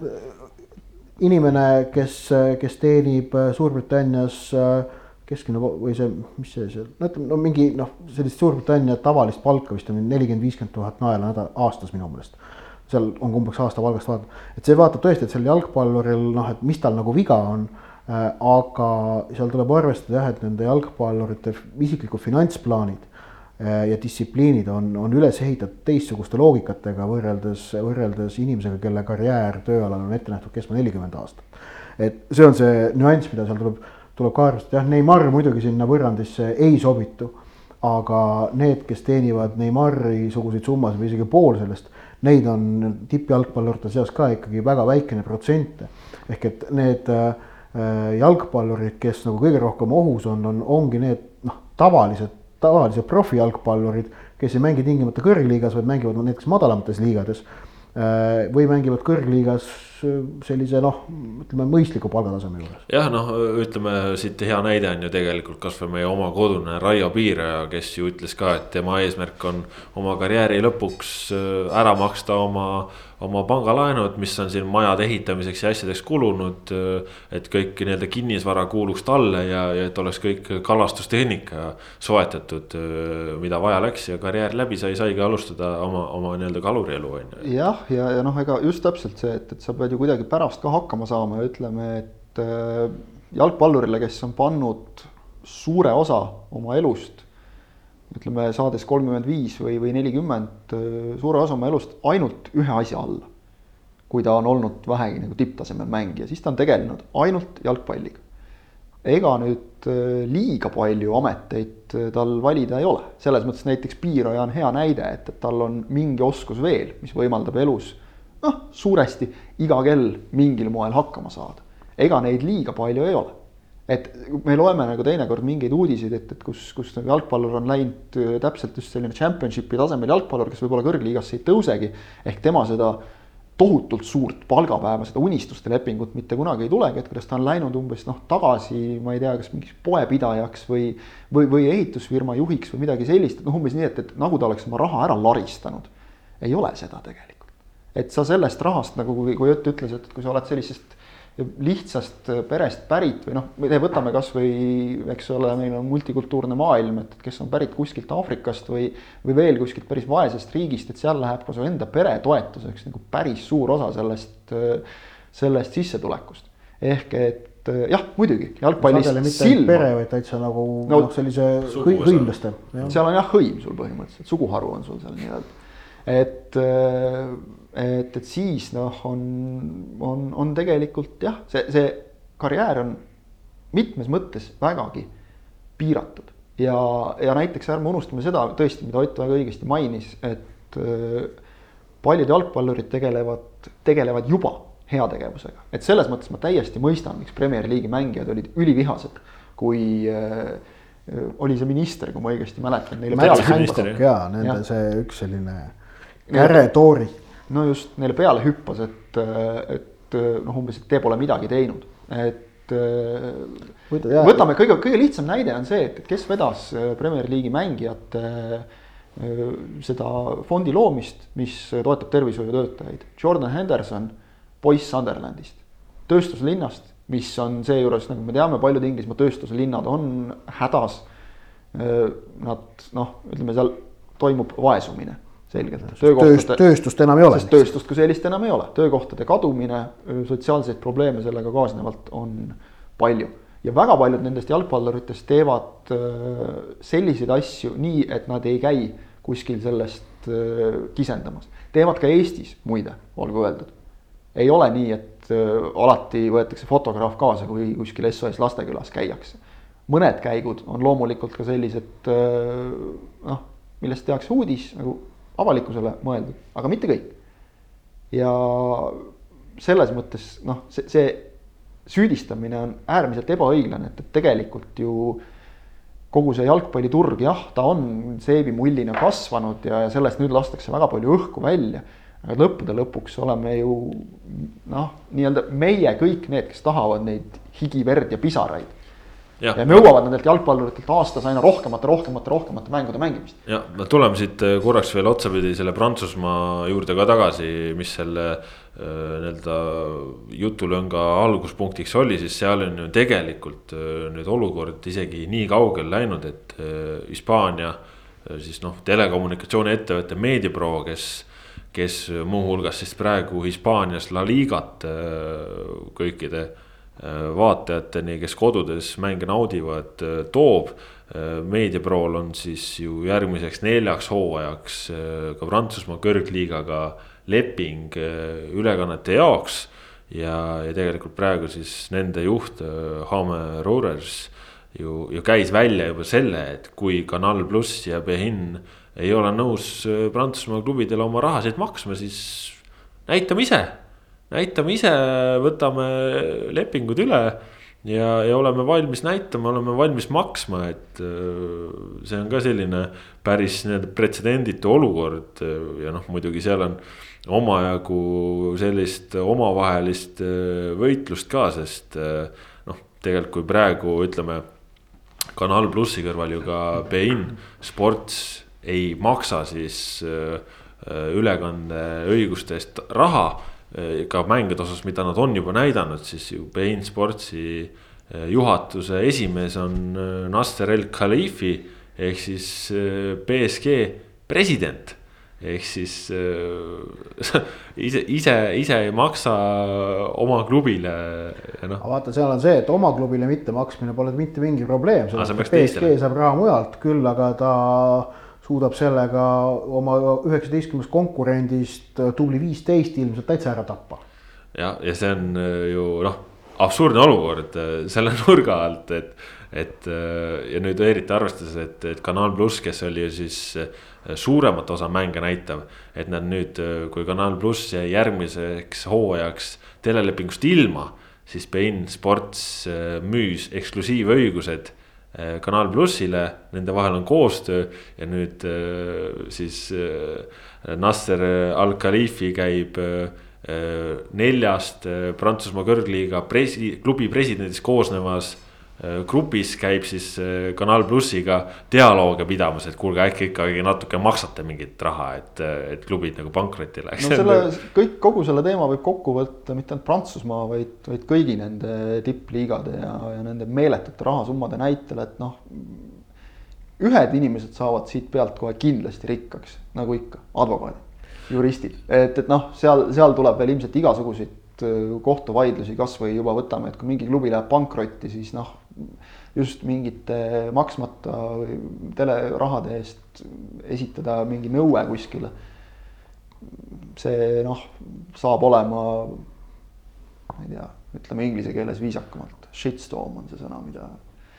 inimene, kes, kes teenib Suurbritannias eh, keskmine või see, mis see, see, no ütleme, no mingi noh, sellist Suurbritannia tavalist palka vist on nelikümmend, viiskümmend tuhat naela nädal, aastas minu meelest. Seal on umbes aasta palgast vaadata, et see vaatab tõesti, et sel jalgpalluril noh, et mis tal nagu viga on Äh, aga seal tuleb arvestada jah, et nende jalgpallurite isiklikud finantsplaanid äh, ja distsipliinid on, on üles ehitatud teistsuguste loogikatega võrreldes, võrreldes inimesega, kelle karjäär tööalal on ette nähtud kestma nelikümmend aastat. et see on see nüanss, mida seal tuleb, tuleb ka arvestada, jah, Neimar muidugi sinna võrrandisse ei sobitu. aga need, kes teenivad Neimari suguseid summasid või isegi pool sellest, neid on tippjalgpallurite seas ka ikkagi väga väikene protsent. ehk et need äh, Äh, jalgpallurid, kes nagu kõige rohkem ohus on, on, ongi need noh, tavalised, tavalised profijalgpallurid, kes ei mängi tingimata kõrgliigas, vaid mängivad näiteks madalamates liigades. Äh, või mängivad kõrgliigas sellise noh, ütleme mõistliku palgataseme juures. jah, noh, ütleme siit hea näide on ju tegelikult kasvõi meie oma kodune Raio Piiraja, kes ju ütles ka, et tema eesmärk on oma karjääri lõpuks äh, ära maksta oma, oma pangalaenud, mis on siin majade ehitamiseks ja asjadeks kulunud. Et kõik nii-öelda kinnisvara kuuluks talle ja, ja et oleks kõik kalastustehnika soetatud, mida vaja läks ja karjäär läbi sai, saigi alustada oma, oma nii-öelda kalurielu on ju. jah, ja, ja, ja noh, ega just täpselt see, et, et sa pead ju kuidagi pärast ka hakkama saama ja ütleme, et äh, jalgpallurile, kes on pannud suure osa oma elust, ütleme, saades kolmkümmend viis või, või nelikümmend, äh, suure osa oma elust ainult ühe asja alla. kui ta on olnud vähegi nagu tipptasemel mängija, siis ta on tegelenud ainult jalgpalliga. ega nüüd äh, liiga palju ameteid tal valida ei ole, selles mõttes näiteks Piiraja on hea näide, et, et tal on mingi oskus veel, mis võimaldab elus noh, suuresti iga kell mingil moel hakkama saada. ega neid liiga palju ei ole. Et me loeme nagu teinekord mingeid uudiseid, et, et kus, kus nagu jalgpallur on läinud äh, täpselt just selline championship'i tasemel jalgpallur, kes võib-olla kõrgliigasse ei tõusegi. ehk tema seda tohutult suurt palgapäeva, seda unistuste lepingut mitte kunagi ei tulegi, et kuidas ta on läinud umbes noh, tagasi, ma ei tea, kas mingiks poepidajaks või. või, või ehitusfirma juhiks või midagi sellist, et noh, umbes nii, et, et nagu ta oleks oma raha ära laristanud. ei ole seda tegelikult et sa sellest rahast nagu, kui, Ott ütles, et kui sa oled sellisest lihtsast perest pärit või noh, võtame kasvõi, eks ole, meil on multikultuurne maailm, et kes on pärit kuskilt Aafrikast või, või veel kuskilt päris vaesest riigist, et seal läheb ka su enda pere toetuseks nagu päris suur osa sellest, sellest sissetulekust. ehk et jah, muidugi jalgpallis silma. pere, vaid täitsa nagu no, noh, sellise hõimlaste. seal on jah hõim sul põhimõtteliselt, suguharu on sul seal nii-öelda. et et, et siis noh, on, on, on tegelikult jah, see, see karjäär on mitmes mõttes vägagi piiratud. ja, ja näiteks ärme unustame seda tõesti, mida Ott väga õigesti mainis, et paljud jalgpallurid tegelevad, tegelevad juba heategevusega. et selles mõttes ma täiesti mõistan, miks Premier League'i mängijad olid ülivihased, kui äh, oli see minister, kui ma õigesti mäletan. jaa, nende ja. see üks selline käre-toori no just neile peale hüppas, et, et noh, umbes, et te pole midagi teinud, et Võta, võtame kõige, kõige lihtsam näide on see, et, et kes vedas äh, Premier League'i mängijate äh, seda fondi loomist, mis toetab tervishoiutöötajaid. Jordan Henderson, poiss Sunderlandist, tööstuslinnast, mis on seejuures, nagu me teame, paljud Inglismaa tööstuslinnad on hädas. Äh, nad noh, ütleme seal toimub vaesumine selgelt. tööst, tööstust enam ei ole. sest tööstust kui sellist enam ei ole, töökohtade kadumine, sotsiaalseid probleeme sellega kaasnevalt on palju. ja väga paljud nendest jalgpalluritest teevad selliseid asju nii, et nad ei käi kuskil sellest kisendamas. teevad ka Eestis muide, olgu öeldud. ei ole nii, et alati võetakse fotograaf kaasa, kui kuskil SOS Lastekülas käiakse. mõned käigud on loomulikult ka sellised noh, millest tehakse uudis nagu avalikkusele mõeldud, aga mitte kõik. ja selles mõttes noh, see, see süüdistamine on äärmiselt ebaõiglane, et, et tegelikult ju kogu see jalgpalliturg, jah, ta on seebimullina kasvanud ja, ja sellest nüüd lastakse väga palju õhku välja. aga lõppude lõpuks oleme ju noh, nii-öelda meie kõik need, kes tahavad neid higi, verd ja pisaraid. Ja, ja nõuavad nendelt jalgpalluritelt aastas aina rohkemate, rohkemate, rohkemate mängude mängimist. ja no tuleme siit äh, korraks veel otsapidi selle Prantsusmaa juurde ka tagasi, mis selle äh, nii-öelda jutulõnga alguspunktiks oli, siis seal on ju tegelikult äh, nüüd olukord isegi nii kaugele läinud, et Hispaania siis noh, telekommunikatsiooniettevõte Mediapro, kes kes muuhulgas siis praegu Hispaanias La Ligat kõikide vaatajateni, kes kodudes mänge naudivad, toob. Mediaprol on siis ju järgmiseks neljaks hooajaks ka Prantsusmaa kõrgliigaga leping ülekannete jaoks. ja, ja tegelikult praegu siis nende juht, Hame Rohrers ju, ju käis välja juba selle, et kui Canal pluss ja Behin ei ole nõus Prantsusmaa klubidele oma rahasid maksma, siis näitame ise näitame ise, võtame lepingud üle ja, ja oleme valmis näitama, oleme valmis maksma, et äh, see on ka selline päris nii-öelda pretsedenditu olukord ja noh, muidugi seal on omajagu sellist omavahelist äh, võitlust ka, sest äh, noh, tegelikult kui praegu ütleme. Kanal plussi kõrval ju ka Bein Sports ei maksa siis ülekandeõiguste eest raha ka mängude osas, mida nad on juba näidanud, siis ju Bein Sportsi juhatuse esimees on Nasser El Khalifi ehk siis BSG president. ehk siis *laughs* ise, ise, ise ei maksa oma klubile no.. aga vaata, seal on see, et oma klubile mittemaksmine pole mitte mingi probleem, BSG saab raha mujalt, küll aga ta suudab sellega oma üheksateistkümnest konkurendist tubli viisteist ilmselt täitsa ära tappa. jah, ja see on äh, ju noh, absurdne olukord äh, selle *laughs* nurga alt, et, et äh, ja nüüd eriti arvestades, et, et Kanal pluss, kes oli ju siis suuremat osa mänge näitav. et nad nüüd, kui Kanal pluss jäi järgmiseks hooajaks telelepingust ilma, siis Bein Sports müüs eksklusiivõigused Kanal plussile, nende vahel on koostöö ja nüüd eh, siis eh, Nasser Al-Khalifi käib neljast Prantsusmaa kõrgliiga presi-, klubi presidendist koosnevas Äh, grupis käib siis äh, Kanal plussiga dialoogi pidamas, et kuulge, äkki ikkagi natuke maksate mingit raha, et, äh, et klubid nagu pankrotti läheks. no *laughs* selle kõik, kogu selle teema võib kokku võtta mitte ainult Prantsusmaa, vaid, vaid kõigi nende tippliigade ja, ja nende meeletute rahasummade näitel, et noh. ühed inimesed saavad siit pealt kohe kindlasti rikkaks, nagu ikka, advokaadid, juristid, et, et noh, seal, seal tuleb veel ilmselt igasuguseid kohtuvaidlusi, kasvõi juba võtame, et kui mingi klubi läheb pankrotti, siis noh just mingite maksmata telerahade eest esitada mingi nõue kuskile. see noh, saab olema, ma ei tea, ütleme inglise keeles viisakamalt, shitstorm on see sõna, mida.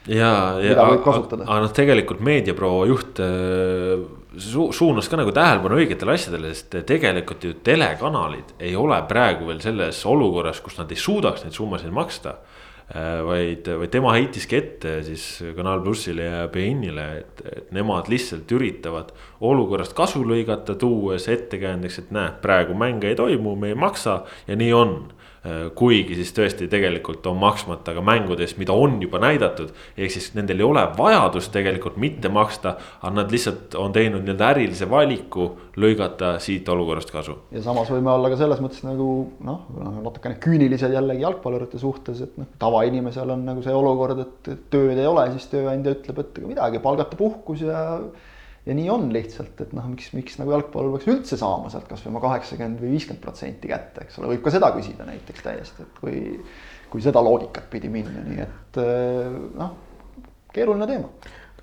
ja, ja aga noh, tegelikult meediapro juht äh, su suunas ka nagu tähelepanu õigetele asjadele, sest tegelikult ju telekanalid ei ole praegu veel selles olukorras, kus nad ei suudaks neid summasid maksta vaid, vaid tema heitiski ette siis Kanal plussile ja BN-ile, et, et nemad lihtsalt üritavad olukorrast kasu lõigata, tuues ettekäändeks, et näe, praegu mänge ei toimu, me ei maksa ja nii on. Äh, kuigi siis tõesti tegelikult on maksmata ka mängudest, mida on juba näidatud. ehk siis nendel ei ole vajadust tegelikult mitte maksta, aga nad lihtsalt on teinud nii-öelda ärilise valiku lõigata siit olukorrast kasu. ja samas võime olla ka selles mõttes nagu noh, natukene küünilised jällegi jalgpallurite suhtes, et noh, tavainimesel on nagu see olukord, et tööd ei ole, siis tööandja ütleb, et midagi, palgata puhkus ja ja nii on lihtsalt, et noh, miks, miks nagu jalgpallur peaks üldse saama sealt kasvõi oma kaheksakümmend või viiskümmend protsenti kätte, eks ole, võib ka seda küsida näiteks täiesti, et kui. kui seda loogikat pidi minna, nii et eh, noh, keeruline teema.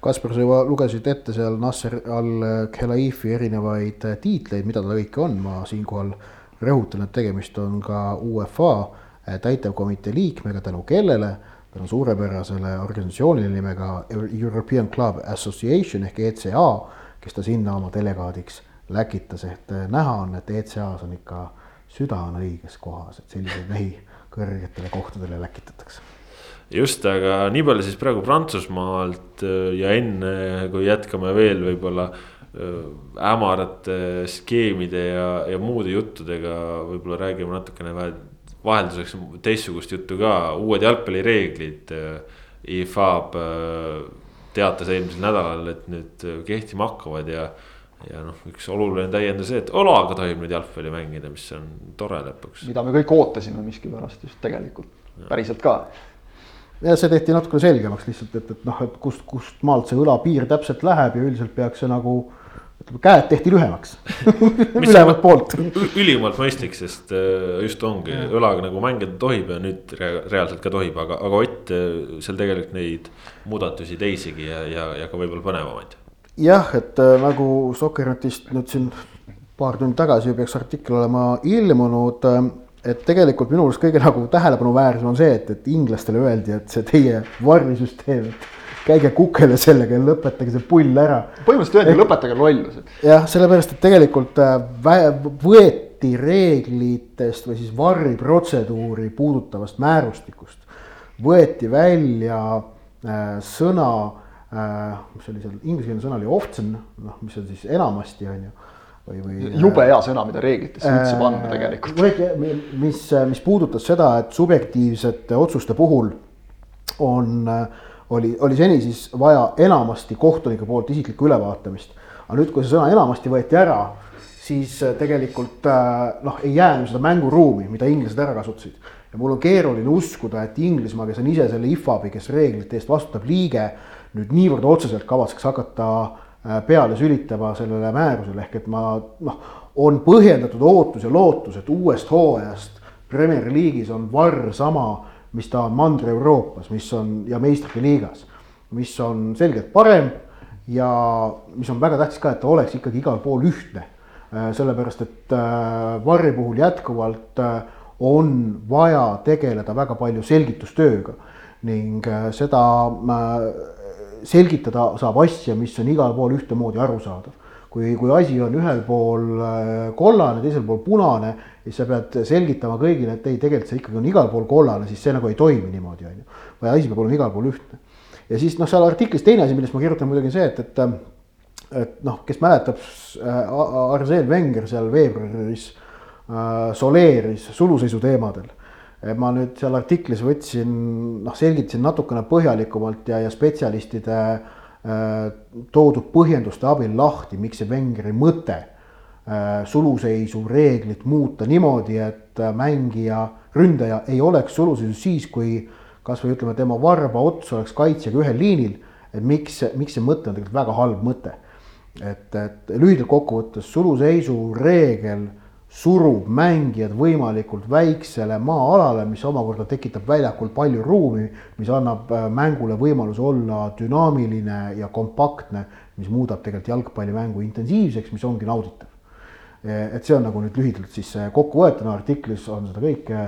Kaspar, sa juba lugesid ette seal Nasser al-Khelaifi erinevaid tiitleid, mida ta kõike on, ma siinkohal rõhutan, et tegemist on ka UEFA täitevkomitee liikmega, tänu kellele tänu suurepärasele organisatsioonile nimega European Club Association ehk ECA, kes ta sinna oma delegaadiks läkitas, et eh, näha on, et ECA-s on ikka süda on õiges kohas, et selliseid mehi kõrgetele kohtadele läkitatakse. Just, aga nii palju siis praegu Prantsusmaalt ja enne, kui jätkame veel võib-olla hämarate skeemide ja, ja muude juttudega, võib-olla räägime natukene vähe vahelduseks teistsugust juttu ka, uued jalgpallireeglid. IFAB teatas eelmisel nädalal, et nüüd kehtima hakkavad ja ja noh, üks oluline täiendus see, et olaga tohib nüüd jalgpalli mängida, mis on tore lõpuks. mida me kõik ootasime miskipärast just tegelikult, päriselt ka. ja see tehti natukene selgemaks lihtsalt, et, et noh, et kust, kust maalt see õlapiir täpselt läheb ja üldiselt peaks see nagu käed tehti lühemaks. *laughs* Ülevalt poolt. ülimalt mõistlik, sest äh, just ongi, õlaga nagu mängida tohib ja nüüd reaalselt ka tohib, aga, aga Ott, äh, seal tegelikult neid muudatusi teisigi ja, ja, ja ka võib-olla põnevamaid. Jah, et äh, nagu Sokkernetist nüüd siin paar tundi tagasi peaks artikkel olema ilmunud et tegelikult minu arust kõige nagu tähelepanuväärsem on see, et, et inglastele öeldi, et see teie varrisüsteem, et käige kukele sellega ja lõpetage see pull ära. põhimõtteliselt öeldi, lõpetage lollused. jah, sellepärast, et tegelikult äh, võeti reeglitest või siis varri protseduuri puudutavast määrustikust võeti välja äh, sõna äh,, mis oli seal, inglisekeelne sõna oli often, noh, mis on siis enamasti, on ju. või, või. jube hea sõna, mida reeglitesse üldse äh, panna tegelikult. mis, mis puudutas seda, et subjektiivsete otsuste puhul on, oli, oli seni siis vaja enamasti kohtuniku poolt isiklikku ülevaatamist. aga nüüd, kui see sõna enamasti võeti ära, siis tegelikult äh, noh, ei jäänud seda mänguruumi, mida inglased ära kasutasid. ja mul on keeruline uskuda, et Inglismaa, kes on ise selle IFAB-i, kes reeglite eest vastutab liige nüüd niivõrd otseselt kavatseks hakata äh, peale sülitama sellele määrusele, ehk et ma noh, on põhjendatud ootus ja lootus, et uuest hooajast Premier League'is on varr sama, mis ta on Mandri-Euroopas, mis on ja meistrite liigas, mis on selgelt parem ja mis on väga tähtis ka, et ta oleks ikkagi igal pool ühtne. Äh, sellepärast, et äh, varri puhul jätkuvalt on vaja tegeleda väga palju selgitustööga ning seda selgitada saab asja, mis on igal pool ühtemoodi arusaadav. kui, kui asi on ühel pool äh, kollane, teisel pool punane, siis sa pead selgitama kõigile, et ei, tegelikult see ikkagi on igal pool kollane, siis see nagu ei toimi niimoodi, on ju. vaid asi peab olema igal pool ühtne. ja siis noh, seal artiklis teine asi, millest ma kirjutan muidugi see, et, et et noh, kes mäletab äh,, Arsene Wenger seal veebruaris äh, soleeris suluseisu teemadel ma nüüd seal artiklis võtsin, noh, selgitasin natukene põhjalikumalt ja, ja spetsialistide äh, toodud põhjenduste abil lahti, miks see Wengeri mõte suluseisu reeglit muuta niimoodi, et äh, mängija, ründaja ei oleks suluseisus siis, kui kasvõi ütleme, tema varba ots oleks kaitsjaga ühel liinil. et miks, miks see mõte on tegelikult väga halb mõte. et, et lühidalt kokkuvõttes suluseisu reegel surub mängijad võimalikult väiksele maa-alale, mis omakorda tekitab väljakul palju ruumi, mis annab äh, mängule võimaluse olla dünaamiline ja kompaktne, mis muudab tegelikult jalgpallimängu intensiivseks, mis ongi nauditav. Et see on nagu nüüd lühidalt siis kokkuvõetuna artiklis on seda kõike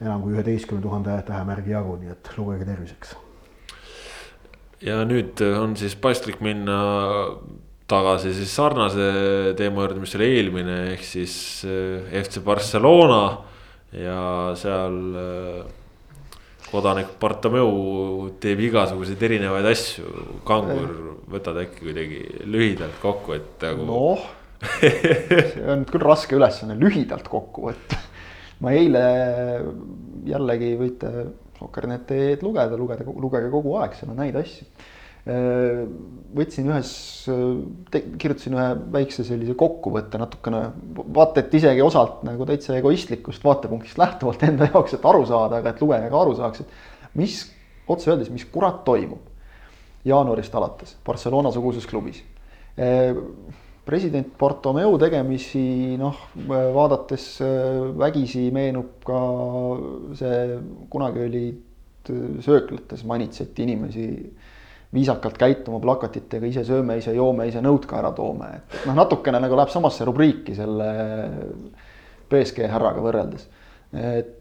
enam kui üheteistkümne tuhande tähemärgi jagu, nii et lugege terviseks. ja nüüd on siis paslik minna tagasi siis sarnase teema juurde, mis oli eelmine, ehk siis eh, FC Barcelona ja seal eh, kodanik Bartomeu teeb igasuguseid erinevaid asju. Kangur, võtad äkki kuidagi lühidalt kokku, et nagu. noh, see on küll raske ülesanne lühidalt kokku võtta. ma eile jällegi võite Sokkerneti lugeda, lugeda, lugege kogu aeg, seal on häid asju võtsin ühes, kirjutasin ühe väikse sellise kokkuvõtte natukene, vaata et isegi osalt nagu täitsa egoistlikust vaatepunktist lähtuvalt enda jaoks, et aru saada, aga et lugeja ka aru saaks, et mis, otse öeldes, mis kurat toimub jaanuarist alates Barcelona suguses klubis. Äh, president Bartomeu tegemisi noh, vaadates äh, vägisi meenub ka see, kunagi olid sööklates manitseti inimesi viisakalt käituma plakatitega, ise sööme, ise joome, ise nõud ka ära toome, et noh, natukene nagu läheb samasse rubriiki selle BSG härraga võrreldes. et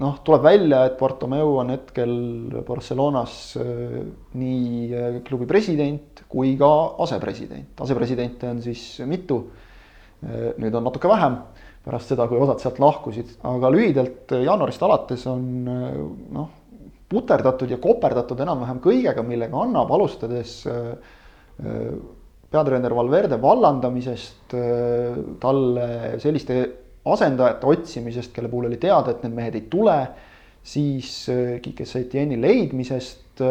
noh, tuleb välja, et Bartomeu on hetkel Barcelonas äh, nii äh, klubi president kui ka asepresident, asepresidente on siis mitu. Nüüd on natuke vähem pärast seda, kui osad sealt lahkusid, aga lühidalt jaanuarist alates on noh puterdatud ja koperdatud enam-vähem kõigega, millega annab, alustades peatreener Valverde vallandamisest, talle selliste asendajate otsimisest, kelle puhul oli teada, et need mehed ei tule, siis Kike Setieni leidmisest,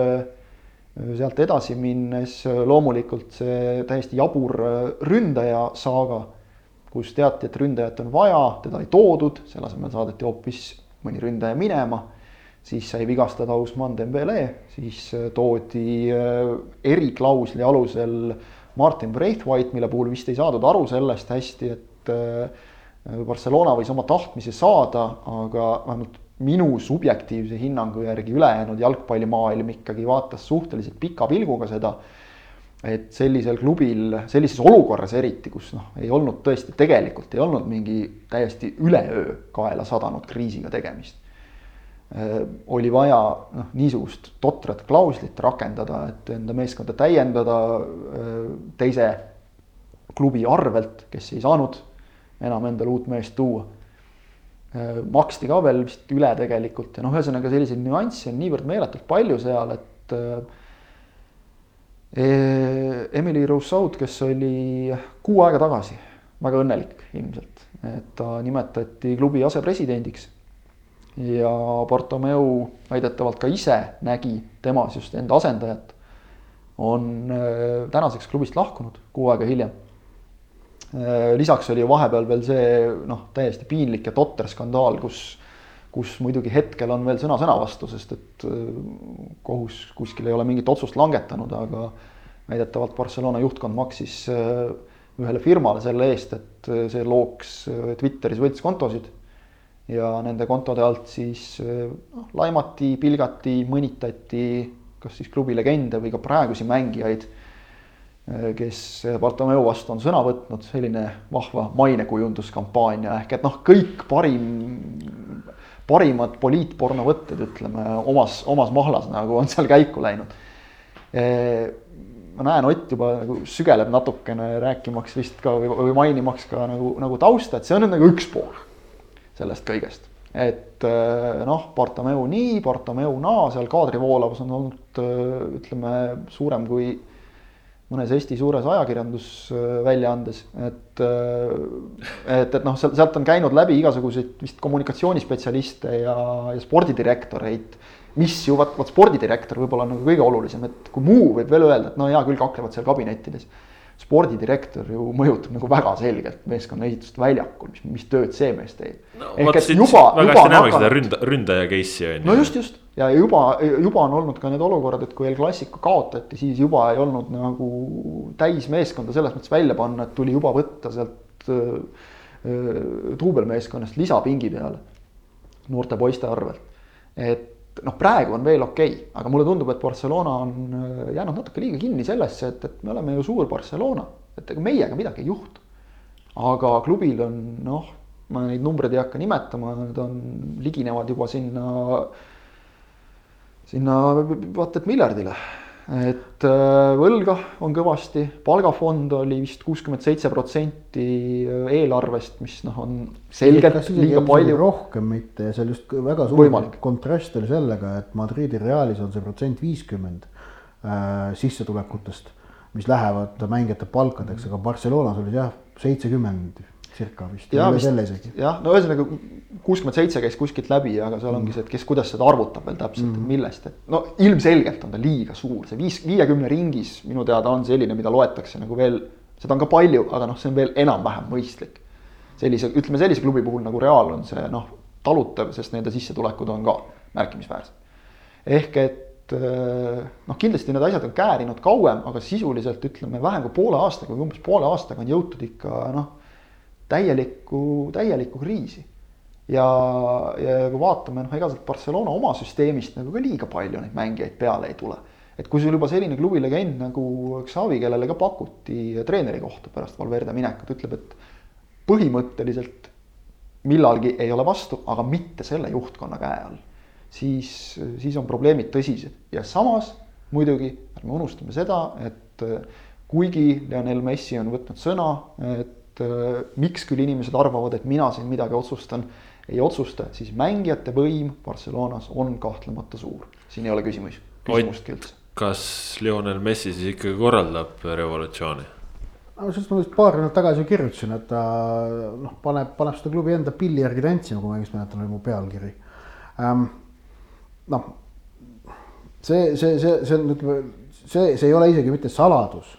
sealt edasi minnes loomulikult see täiesti jabur ründaja saaga, kus teati, et ründajat on vaja, teda ei toodud, selle asemel saadeti hoopis mõni ründaja minema siis sai vigastada Usman Dembele, siis toodi eriklausli alusel Martin Braithwaite, mille puhul vist ei saadud aru sellest hästi, et Barcelona võis oma tahtmise saada, aga vähemalt minu subjektiivse hinnangu järgi ülejäänud jalgpallimaailm ikkagi vaatas suhteliselt pika pilguga seda. et sellisel klubil, sellises olukorras eriti, kus noh, ei olnud tõesti, tegelikult ei olnud mingi täiesti üleöö kaela sadanud kriisiga tegemist. oli vaja noh, niisugust totrat klauslit rakendada, et enda meeskonda täiendada teise klubi arvelt, kes ei saanud enam endale uut meest tuua. Äh, maksti ka veel vist üle tegelikult ja noh, ühesõnaga selliseid nüansse on niivõrd meeletult palju seal, et äh, Emily Rousseau, kes oli kuu aega tagasi väga õnnelik ilmselt, et ta nimetati klubi asepresidendiks. ja Bartomeu väidetavalt ka ise nägi temas just enda asendajat. on äh, tänaseks klubist lahkunud kuu aega hiljem lisaks oli vahepeal veel see noh, täiesti piinlik ja totter skandaal, kus, kus muidugi hetkel on veel sõna sõna vastu, sest et äh, kohus kuskil ei ole mingit otsust langetanud, aga väidetavalt Barcelona juhtkond maksis äh, ühele firmale selle eest, et see looks Twitteris võltskontosid. Ja nende kontode alt siis noh, laimati, pilgati, mõnitati kas siis klubi legende või ka praegusi mängijaid. Äh, kes Bartomeu vastu on sõna võtnud, selline vahva mainekujunduskampaania ehk et noh, kõik parim, parimad poliitporno võtted, ütleme omas, omas mahlas nagu on seal käiku läinud. Äh, ma näen, Ott juba nagu sügeleb natukene rääkimaks vist ka või, või mainimaks ka nagu, nagu tausta, et see on nüüd nagu üks pool sellest kõigest. et äh, noh, Bartomeu nii, Bartomeu naa, seal kaadrivoolavus on olnud ütleme suurem kui mõnes Eesti suures ajakirjandusväljaandes, et et, et noh, sealt, sealt on käinud läbi igasuguseid vist kommunikatsioonispetsialiste ja, ja spordidirektoreid, mis ju vaat, vaat spordidirektor võib-olla on nagu kõige olulisem, et kui muu võib veel öelda, et no hea küll, kaklevad seal kabinettides spordidirektor ju mõjutab nagu väga selgelt meeskonna ehitust väljakul, mis, mis tööd see mees teeb no,. ehk et juba, juba on hakanud. ründa, ründaja case'i on ju. no just, just ja juba, juba on olnud ka need olukorrad, et kui El Clasico kaotati, siis juba ei olnud nagu täismeeskonda selles mõttes välja panna, et tuli juba võtta sealt äh, duubelmeeskonnast lisapingi peale noorte poiste arvelt. et noh, praegu on veel okei okay,, aga mulle tundub, et Barcelona on äh, jäänud natuke liiga kinni sellesse, et, et me oleme ju suur Barcelona, et ega meiega midagi ei juhtu. aga klubil on noh, ma neid numbreid ei hakka nimetama, need on, liginevad juba sinna, sinna vaata et miljardile et äh, võlga on kõvasti, palgafond oli vist kuuskümmend seitse protsenti äh, eelarvest, mis noh, on selgelt liiga palju. rohkem mitte ja seal just väga suur Võimalik. kontrast oli sellega, et Madridi Realis on see protsent viiskümmend äh, sissetulekutest, mis lähevad mängijate palkadeks, aga Barcelonas oli jah, seitsekümmend circa vist. jah, no ühesõnaga kuuskümmend seitse käis kuskilt läbi, aga seal ongi mm. see, et kes, kuidas seda arvutab veel täpselt mm., et millest, et no ilmselgelt on ta liiga suur, see viis, viiekümne ringis minu teada on selline, mida loetakse nagu veel, seda on ka palju, aga noh, see on veel enam-vähem mõistlik. sellise, ütleme sellise klubi puhul nagu Real on see noh, talutav, sest nende sissetulekud on ka märkimisväärsed. ehk et eh, noh, kindlasti need asjad on käärinud kauem, aga sisuliselt ütleme vähem kui poole aastaga või umbes poole aastaga on jõutud ikka noh täielikku, täielikku kriisi. ja, ja kui vaatame, noh, ega sealt Barcelona oma süsteemist nagu ka liiga palju neid mängijaid peale ei tule. et kui sul juba selline klubi legend nagu Xavi, kellele ka pakuti treeneri kohta pärast Valverde minekut, ütleb, et põhimõtteliselt millalgi ei ole vastu, aga mitte selle juhtkonna käe all. siis, siis on probleemid tõsised ja samas muidugi ärme unustame seda, et kuigi Lionel Messi on võtnud sõna, et miks küll inimesed arvavad, et mina siin midagi otsustan, ei otsusta, siis mängijate võim Barcelonas on kahtlemata suur. siin ei ole küsimusi, küsimustki üldse. kas Lionel Messi siis ikkagi korraldab revolutsiooni? no sellest ma vist paar nädalat tagasi ju kirjutasin, et ta noh, paneb, paneb seda klubi enda pilli järgi tantsima, kui ma õigesti mäletan, oli mu pealkiri ähm,. noh, see, see, see, see on, ütleme, see, see ei ole isegi mitte saladus,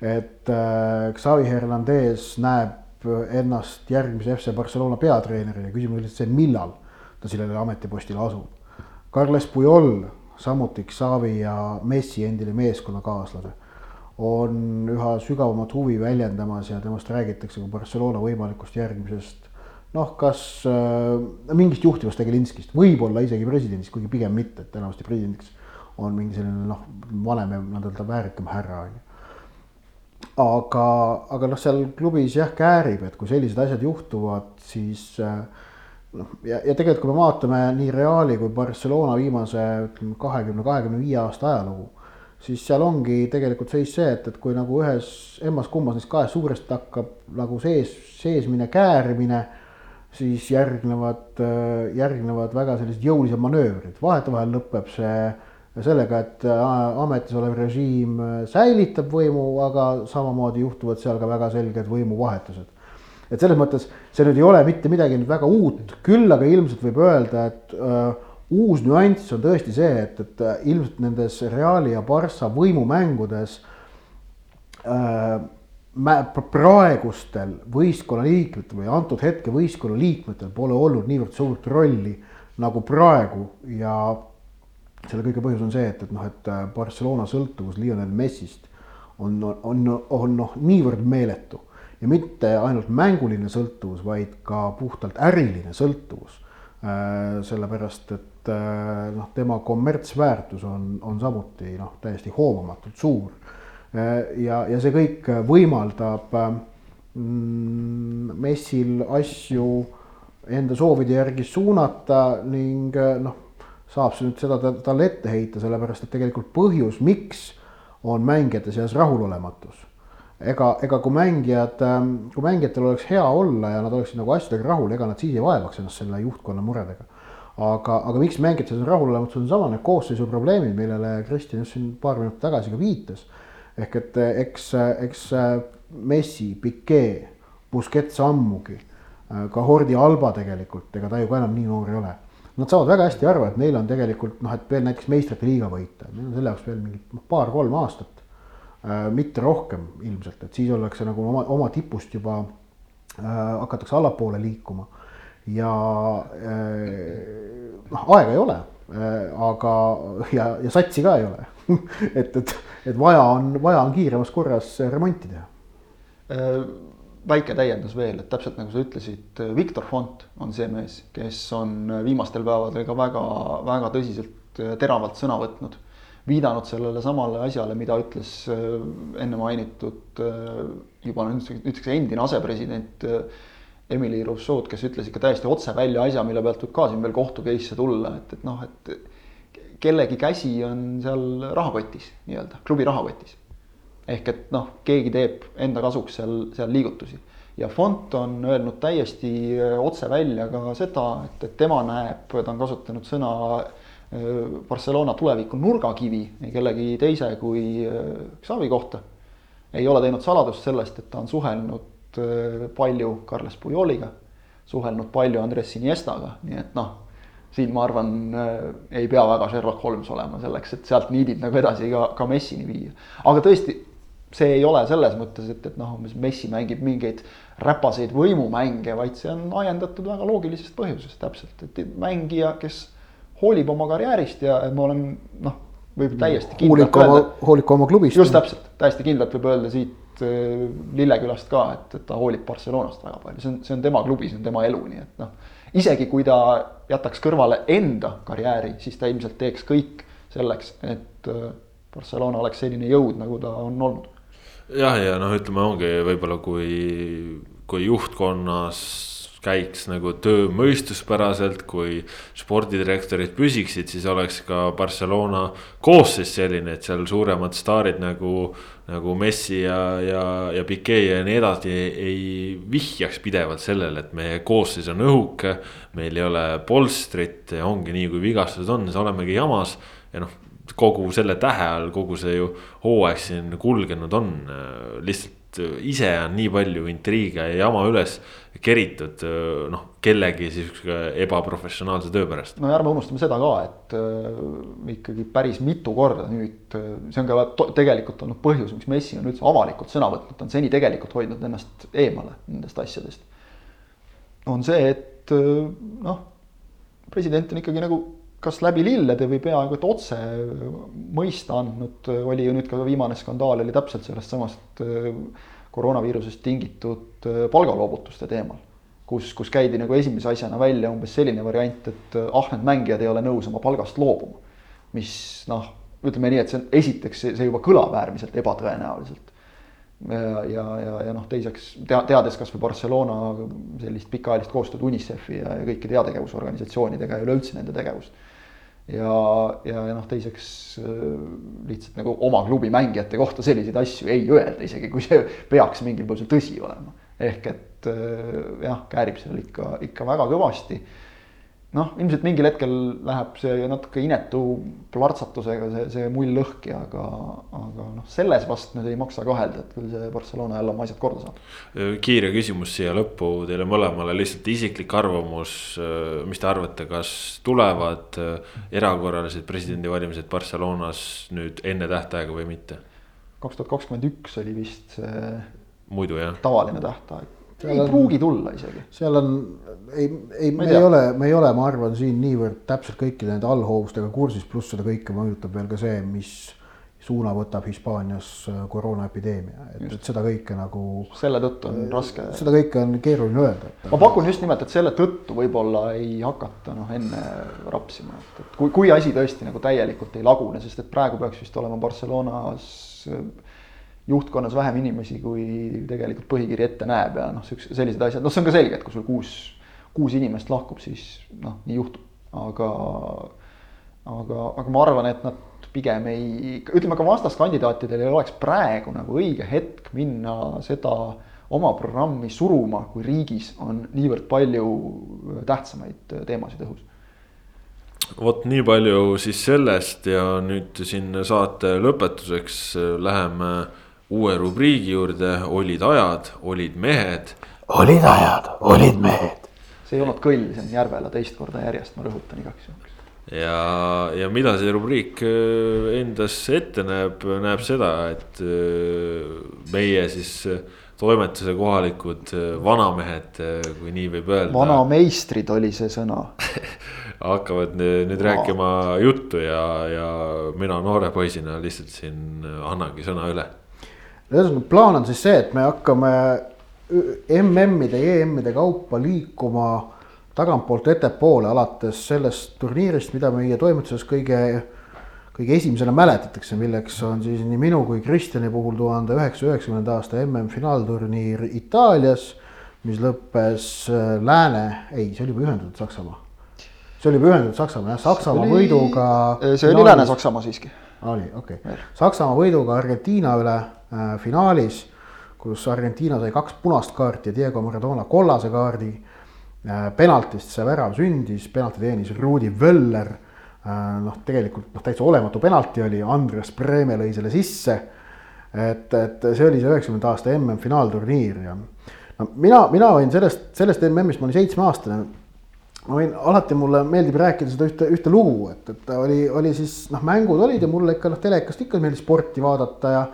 et äh, Xavi Hernandez näeb ennast järgmise FC Barcelona peatreenerina, küsimus on lihtsalt see, millal ta sellele ametipostile asub. Carles Puyol, samuti Xavi ja Messi endine meeskonnakaaslane on üha sügavamat huvi väljendamas ja temast räägitakse kui Barcelona võimalikust järgmisest noh, kas äh, mingist juhtivast tegelinskist, võib-olla isegi presidendist, kuigi pigem mitte, et enamasti presidendiks on mingi selline noh, vanem ja nii-öelda väärikam härra on ju. Aga, aga noh, seal klubis jah käärib, et kui sellised asjad juhtuvad, siis äh, noh, ja, ja tegelikult, kui me vaatame nii Reali kui Barcelona viimase ütleme kahekümne, kahekümne viie aasta ajalugu siis seal ongi tegelikult seis see, et, et kui nagu ühes emmas-kummas neist kahest suurest hakkab nagu sees, seesmine käärimine, siis järgnevad, järgnevad väga sellised jõulised manöövrid, vahetevahel lõpeb see sellega, et ametis olev režiim säilitab võimu, aga samamoodi juhtuvad seal ka väga selged võimuvahetused. et selles mõttes see nüüd ei ole mitte midagi nüüd väga uut, küll aga ilmselt võib öelda, et äh, uus nüanss on tõesti see, et, et äh, ilmselt nendes Reali ja Barca võimumängudes äh, praegustel võistkonna liikmetel või antud hetke võistkonna liikmetel pole olnud niivõrd suurt rolli nagu praegu ja selle kõige põhjus on see, et, et noh, et äh, Barcelona sõltuvus Lionel Messist on, on, on noh, niivõrd meeletu ja mitte ainult mänguline sõltuvus, vaid ka puhtalt äriline sõltuvus äh,. sellepärast, et äh, noh, tema kommertsväärtus on, on samuti noh, täiesti hoomamatult suur. Ja, ja see kõik võimaldab mm, messil asju enda soovide järgi suunata ning noh, saab see nüüd seda talle ette heita, sellepärast et tegelikult põhjus, miks on mängijate seas rahulolematus ega, ega kui mängijad, kui mängijatel oleks hea olla ja nad oleksid nagu asjadega rahul, ega nad siis ei vaevaks ennast selle juhtkonna muredega aga, aga miks mängijad on rahulolematud, on sama need koosseisu probleemid, millele Kristjan just siin paar minutit tagasi ka viitas. ehk et eks, eks Messi, Piquet, Busquets ammugi, ka Hordi Alba tegelikult, ega ta ju ka enam nii noor ei ole. Nad saavad väga hästi aru, et neil on tegelikult noh, et veel näiteks meistrite liiga võita, neil on selle jaoks veel mingid noh, paar-kolm aastat. mitte rohkem ilmselt, et siis ollakse nagu oma, oma tipust juba äh, hakatakse allapoole liikuma ja äh, noh, aega ei ole, äh, aga ja, ja satsi ka ei ole *laughs* et, et, et vaja on, vaja on kiiremas korras remonti teha. Äh, väike täiendus veel, et täpselt nagu sa ütlesid, Victor Font on see mees, kes on viimastel päevadel ka väga-väga tõsiselt teravalt sõna võtnud viidanud sellele samale asjale, mida ütles enne mainitud juba nüüdseks endine asepresident Emily Rousseau'd, kes ütles ikka täiesti otse välja asja, mille pealt võib ka siin veel kohtu case'e tulla, et, et noh, et kellegi käsi on seal rahakotis nii-öelda, klubi rahakotis. Ehk et noh, keegi teeb enda kasuks seal, seal liigutusi ja Font on öelnud täiesti äh, otse välja ka seda, et, et tema näeb, ta on kasutanud sõna äh, Barcelona tuleviku nurgakivi kellegi teise kui äh, Xavi kohta. ei ole teinud saladust sellest, et ta on suhelnud palju Carles Pujoliga, suhelnud palju Andres Iniestaga, nii et noh, siin ma arvan, ei pea väga Sherlock Holmes olema selleks, et sealt niidid nagu edasi ka, ka Messini viia. aga tõesti, see ei ole selles mõttes, et, et noh, Messi mängib mingeid räpaseid võimumänge, vaid see on ajendatud väga loogilisest põhjusest täpselt, et mängija, kes hoolib oma karjäärist ja ma olen noh, võib täiesti kindlalt öelda. hoolik oma klubist. just täpselt, täiesti kindlalt võib öelda siit Äh, Lillekülast ka, et, et ta hoolib Barcelonast väga palju, see on, see on tema klubi, see on tema elu, nii et noh. isegi kui ta jätaks kõrvale enda karjääri, siis ta ilmselt teeks kõik selleks, et äh, Barcelona oleks selline jõud, nagu ta on olnud. Jah, ja noh, ütleme ongi võib-olla kui, kui juhtkonnas käiks nagu töö mõistuspäraselt, kui spordidirektorid püsiksid, siis oleks ka Barcelona koosseis selline, et seal suuremad staarid nagu. nagu Messi ja, ja, ja Piquet ja nii edasi ei vihjaks pidevalt sellele, et meie koosseis on õhuke. meil ei ole polstrit ja ongi nii, kui vigastused on, siis olemegi jamas ja noh, kogu selle tähe all kogu see ju hooaeg siin kulgenud on, lihtsalt ise on nii palju intriige ja jama üles keritud noh, kellegi sihukese ebaprofessionaalse töö pärast. no ja ärme unustame seda ka, et äh, ikkagi päris mitu korda nüüd äh,, see on ka tegelikult olnud põhjus, miks Messi on üldse avalikult sõna võtnud, ta on seni tegelikult hoidnud ennast eemale nendest asjadest. on see, et äh, noh, president on ikkagi nagu kas läbi lillede või peaaegu et otse mõista andnud, oli ju nüüd ka viimane skandaal oli täpselt sellest samast äh, koroonaviirusest tingitud äh, palgaloovutuste teemal. kus, kus käidi nagu esimese asjana välja umbes selline variant, et äh, ahned mängijad ei ole nõus oma palgast loobuma. mis noh, ütleme nii, et see esiteks see juba kõlab äärmiselt ebatõenäoliselt ja, ja, ja, ja noh, teiseks tea, teades kasvõi Barcelona sellist pikaajalist koostööd UNICEF-i ja, ja kõikide heategevusorganisatsioonidega ja üleüldse nende tegevust ja, ja, ja noh, teiseks äh, lihtsalt nagu oma klubi mängijate kohta selliseid asju ei öelda, isegi kui see peaks mingil põhjusel tõsi olema. ehk et äh, jah, käärib seal ikka, ikka väga kõvasti noh, ilmselt mingil hetkel läheb see natuke inetu plärtsatusega see, see mull lõhki, aga, aga noh, selles vast nüüd ei maksa kahelda, et küll see Barcelona jälle oma asjad korda saab. kiire küsimus siia lõppu teile mõlemale, lihtsalt isiklik arvamus, mis te arvate, kas tulevad erakorralised presidendivalimised Barcelonas nüüd enne tähtaega või mitte? kaks tuhat kakskümmend üks oli vist see muidu jah. tavaline tähtaeg ei on, pruugi tulla isegi. seal on, ei, ei, me ei ole, me ei ole, ma arvan, siin niivõrd täpselt kõikide nende allhoovustega kursis, pluss seda kõike mõjutab veel ka see, mis suuna võtab Hispaanias äh, koroonaepideemia, et, et seda kõike nagu. selle tõttu on äh, raske. seda kõike on keeruline öelda. ma pakun just nimelt, et selle tõttu võib-olla ei hakata noh enne rapsima, et, et kui, kui asi tõesti nagu täielikult ei lagune, sest et praegu peaks vist olema Barcelonas juhtkonnas vähem inimesi, kui tegelikult põhikiri ette näeb ja noh, siukse, sellised asjad, noh, see on ka selge, et kui sul kuus, kuus inimest lahkub, siis noh, nii juhtub, aga, aga, aga ma arvan, et nad pigem ei, ütleme ka vastaskandidaatidel ei oleks praegu nagu õige hetk minna seda oma programmi suruma, kui riigis on niivõrd palju tähtsamaid teemasid õhus. Vot nii palju siis sellest ja nüüd siin saate lõpetuseks läheme uue rubriigi juurde, olid ajad, olid mehed. olid ajad, olid mehed. see ei olnud kõll, see on Järvela teist korda järjest, ma rõhutan igaks juhuks. ja, ja mida see rubriik äh, endas ette näeb, näeb seda, et äh, meie siis äh, toimetuse kohalikud vanamehed, kui nii võib öelda. vanameistrid oli see sõna *laughs* hakkavad nüüd Aa. rääkima juttu ja, ja mina noore poisina lihtsalt siin annangi sõna üle ühesõnaga plaan on siis see, et me hakkame MM-ide ja EM-ide kaupa liikuma tagantpoolt ettepoole, alates sellest turniirist, mida meie toimetuses kõige, kõige esimesena mäletatakse, milleks on siis nii minu kui Kristjani puhul tuhande üheksasaja üheksakümnenda aasta MM-finaalturniir Itaalias, mis lõppes äh, Lääne, ei, see oli juba ühendatud Saksamaa. see oli juba ühendatud Saksamaa jah, Saksamaa oli... võiduga. see oli Lääne-Saksamaa siiski. oli, okei okay., Saksamaa võiduga Argentiina üle finaalis, kus Argentiina sai kaks punast kaarti ja Diego Maradona kollase kaardi. Äh, penaltist see värav sündis, penalti teenis Rudi Völler. Äh, noh, tegelikult noh, täitsa olematu penalti oli, Andres Breme lõi selle sisse. et, et see oli see üheksakümnenda aasta MM-finaalturniir ja no mina, mina võin sellest, sellest MM-ist, ma olin seitsmeaastane ma võin, alati mulle meeldib rääkida seda ühte, ühte lugu, et, et oli, oli siis noh, mängud olid ja mulle ikka noh, telekast ikka meeldis sporti vaadata ja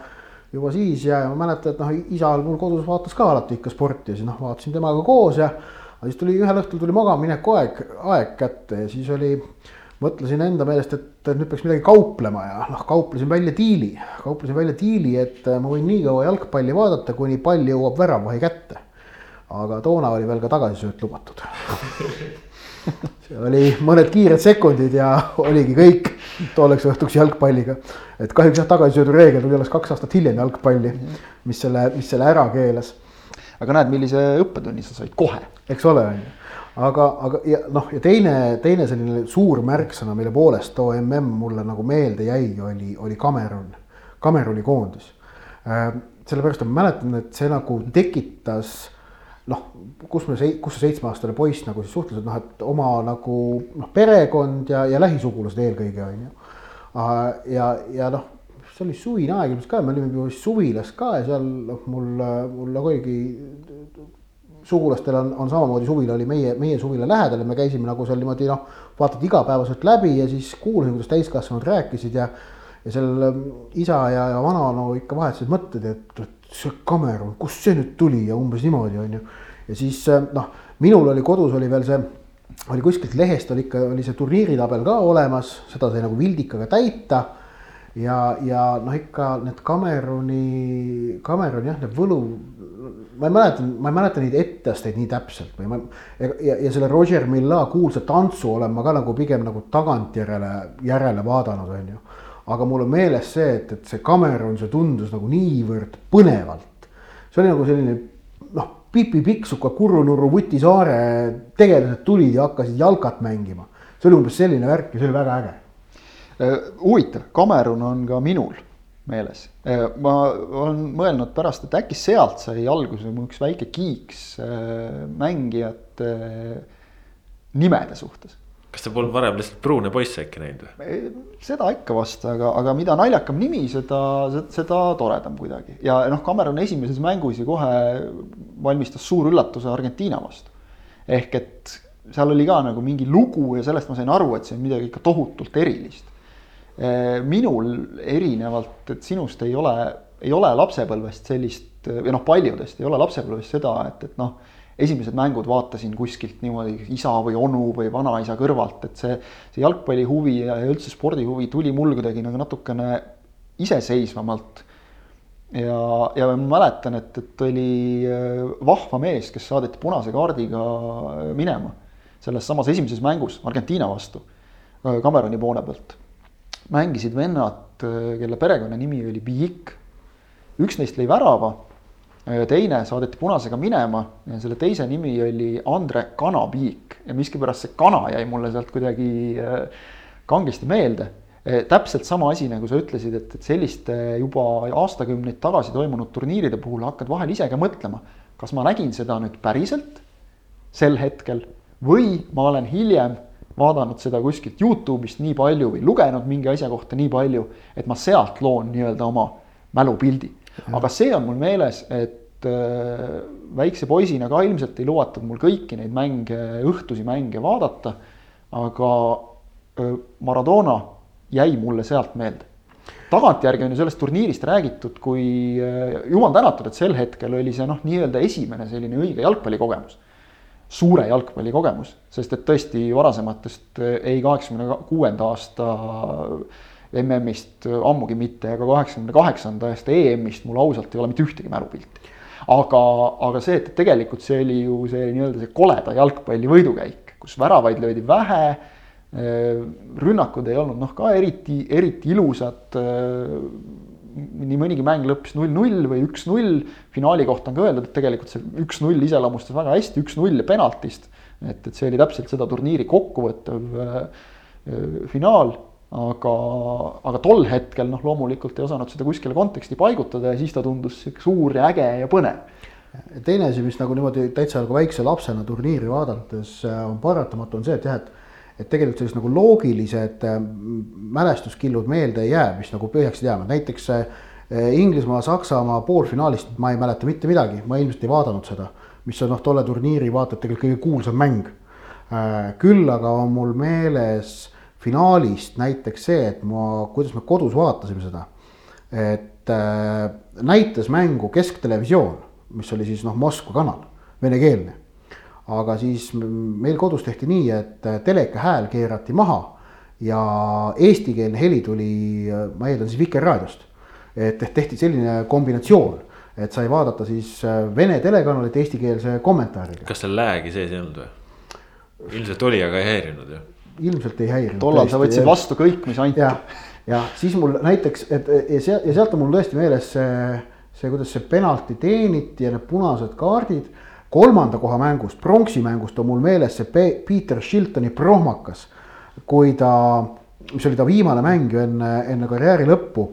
juba siis ja, ja ma mäletan, et noh, isa mul kodus vaatas ka alati ikka sporti ja siis noh, vaatasin temaga koos ja. aga siis tuli ühel õhtul tuli magamamineku aeg, aeg kätte ja siis oli, mõtlesin enda meelest, et nüüd peaks midagi kauplema ja noh, kauplesin välja diili, kauplesin välja diili, et ma võin nii kaua jalgpalli vaadata, kuni pall jõuab väravahi kätte. aga toona oli veel ka tagasisööt lubatud *laughs* oli mõned kiired sekundid ja oligi kõik tolleks õhtuks jalgpalliga. et kahjuks jah, tagasisöödureegel tuli alles kaks aastat hiljem jalgpalli, mis selle, mis selle ära keelas. aga näed, millise õppetunni sa said kohe. eks ole, on ju. aga, aga ja noh, ja teine, teine selline suur märksõna, mille poolest too mm mulle nagu meelde jäi, oli, oli Kamerun, Kameruni koondis. Äh, sellepärast ma mäletan, et see nagu tekitas noh, kus me, kus see seitsmeaastane poiss nagu siis suhtles, et noh, et oma nagu noh, perekond ja, ja lähisugulased eelkõige on ju. ja, ja noh, see oli suvine aeg ilmselt ka, me olime juba suvilas ka ja seal noh, mul, mul nagu oligi sugulastel on, on samamoodi suvila oli meie, meie suvila lähedal ja me käisime nagu seal niimoodi noh, vaata et igapäevaselt läbi ja siis kuulasin, kuidas täiskasvanud rääkisid ja. ja seal ähm, isa ja, ja vanaonu no, ikka vahetasid mõtteid, et, et see Cameron, kust see nüüd tuli ja umbes niimoodi on ju. ja siis äh, noh, minul oli kodus oli veel see, oli kuskilt lehest oli ikka, oli see turniiritabel ka olemas, seda sai nagu vildikaga täita ja, ja noh, ikka need Cameroni, Cameron jah, need võlu ma ei mäleta, ma ei mäleta neid etteasteid nii täpselt või ma ja, ja selle Roger Milla kuulsa tantsu olen ma ka nagu pigem nagu tagantjärele, järele vaadanud, on ju. Aga mul on meeles see, et, et see Cameron, see tundus nagu niivõrd põnevalt. see oli nagu selline noh, Pipi Pikksuka, Kurunurru, Vutisaare tegelased tulid ja hakkasid jalkat mängima. see oli umbes selline värk ja see oli väga äge. Äh, huvitav, Cameron on ka minul meeles. Äh, ma olen mõelnud pärast, et äkki sealt sai alguse mu üks väike kiiks äh, mängijate nimede suhtes. Kas sa polnud varem lihtsalt pruune poisse äkki näinud või? seda ikka vast, aga, aga mida naljakam nimi, seda, seda toredam kuidagi. ja noh, Cameron esimeses mängus ju kohe valmistas suur üllatuse Argentiina vastu. ehk et seal oli ka nagu mingi lugu ja sellest ma sain aru, et see on midagi ikka tohutult erilist minul erinevalt, et sinust ei ole, ei ole lapsepõlvest sellist või noh, paljudest ei ole lapsepõlvest seda, et, et noh, esimesed mängud vaatasin kuskilt niimoodi isa või onu või vanaisa kõrvalt, et see, see jalgpallihuvi ja üldse spordihuvi tuli mul kuidagi nagu natukene iseseisvamalt. ja, ja ma mäletan, et, et oli äh, vahva mees, kes saadeti punase kaardiga minema selles samas esimeses mängus Argentiina vastu Cameroni poole pealt mängisid vennad, äh, kelle perekonnanimi oli Bijik. üks neist lõi värava, teine saadeti punasega minema selle teise nimi oli Andre Kana Bijik ja miskipärast see kana jäi mulle sealt kuidagi äh, kangesti meelde äh, täpselt sama asi, nagu sa ütlesid, et, et selliste juba aastakümneid tagasi toimunud turniiride puhul hakkad vahel ise ka mõtlema, kas ma nägin seda nüüd päriselt sel hetkel või ma olen hiljem vaadanud seda kuskilt Youtube'ist nii palju või lugenud mingi asja kohta nii palju, et ma sealt loon nii-öelda oma mälupildi. Aga see on mul meeles, et äh, väikse poisina ka ilmselt ei lubatud mul kõiki neid mänge, õhtusi mänge vaadata. aga äh, Maradona jäi mulle sealt meelde. tagantjärgi on ju sellest turniirist räägitud, kui äh, jumal tänatud, et sel hetkel oli see noh, nii-öelda esimene selline õige jalgpallikogemus suure jalgpallikogemus, sest et tõesti varasematest ei kaheksakümne kuuenda aasta MM-ist ammugi mitte, ega kaheksakümne kaheksanda aasta EM-ist mul ausalt ei ole mitte ühtegi mälupilti. aga, aga see, et tegelikult see oli ju see nii-öelda see koleda jalgpalli võidukäik, kus väravaid löödi vähe, rünnakud ei olnud noh, ka eriti, eriti ilusad nii mõnigi mäng lõppes null-null või üks-null. finaali kohta on ka öeldud, et tegelikult see üks-null iseloomustas väga hästi, üks-null penaltist. et, et see oli täpselt seda turniiri kokkuvõttev äh, äh, finaal aga, aga tol hetkel noh, loomulikult ei osanud seda kuskile konteksti paigutada ja siis ta tundus sihuke suur ja äge ja põnev. teine asi, mis nagu niimoodi täitsa nagu väikse lapsena turniiri vaadates äh, on paratamatu, on see, et jah, et et tegelikult sellised nagu loogilised äh, mälestuskillud meelde ei jää, mis nagu peaksid jääma, näiteks äh, Inglismaa, Saksamaa poolfinaalist ma ei mäleta mitte midagi, ma ilmselt ei vaadanud seda, mis on noh, tolle turniiri vaata et tegelikult kõige kuulsam mäng. Küll aga on mul meeles finaalist näiteks see, et ma, kuidas me kodus vaatasime seda. et näitas mängu kesktelevisioon, mis oli siis noh, Moskva kanal, venekeelne aga siis meil kodus tehti nii, et teleka hääl keerati maha ja eestikeelne heli tuli, ma eeldan siis Vikerraadiost. et tehti selline kombinatsioon, et sai vaadata siis Vene telekanalit eestikeelse kommentaariga. kas seal läägi sees ei olnud või? ilmselt oli, aga ei häirinud ju. Ilmselt ei häirinud. tollal sa võtsid vastu kõik, mis anti. ja, ja siis mul näiteks, et ja sealt ja sealt on mul tõesti meeles see, see, kuidas see penalti teeniti ja need punased kaardid kolmanda koha mängust, pronksi mängust on mul meeles see Peter Shiltoni prohmakas, kui ta, mis oli ta viimane mäng ju enne, enne karjääri lõppu.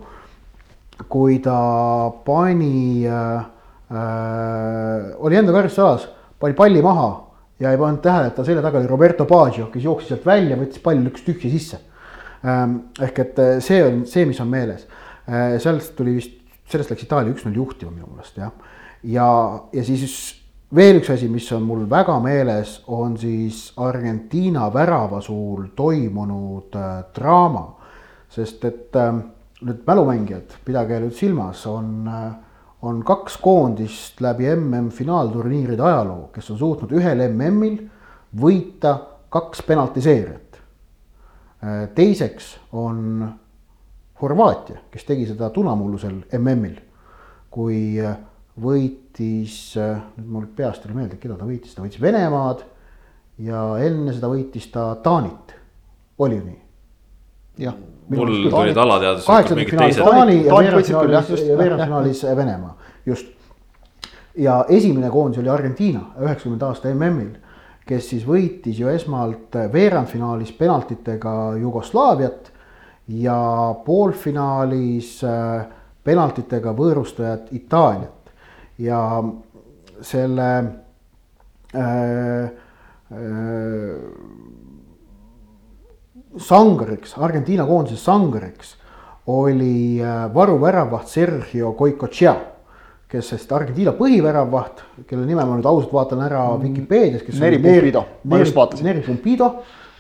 kui ta pani äh,, äh, oli enda karistusalas, pani palli maha ja ei pannud tähele, et ta selja taga oli Roberto Baggio, kes jooksis sealt välja, võttis palli, lükkas tühja sisse ehk et äh, see on see, mis on meeles. sellest tuli vist, sellest läks Itaalia üks-null juhtima minu meelest jah. ja, ja siis veel üks asi, mis on mul väga meeles, on siis Argentiina värava suul toimunud äh, draama. sest et äh, nüüd mälumängijad, pidage nüüd silmas, on äh, on kaks koondist läbi MM-finaalturniiride ajaloo, kes on suutnud ühel MM-il võita kaks penaltiseeriat. teiseks on Horvaatia, kes tegi seda tunamullusel MM-il, kui võitis, nüüd mul peast ei tule meelde, keda ta võitis, ta võitis Venemaad ja enne seda võitis ta Taanit, oli ju nii? jah mul tulid alateaduslikult kaheksakümnendal finaalis Taani ja veerandfinaalis, veerandfinaalis Venemaa, just. ja esimene koondis oli Argentiina üheksakümnenda aasta MM-il, kes siis võitis ju esmalt veerandfinaalis penaltitega Jugoslaaviat ja poolfinaalis äh, penaltitega võõrustajat Itaaliat. Ja selle äh, äh, sangariks, Argentiina koondise sangariks oli äh, varuväravaht Sergio Goicoechea, kes sest Argentiina põhiväravaht, kelle nime ma nüüd ausalt vaatan ära mm. Vikipeedias, kes Neri Pumpido, ma just vaatasin. Neri Pumpido,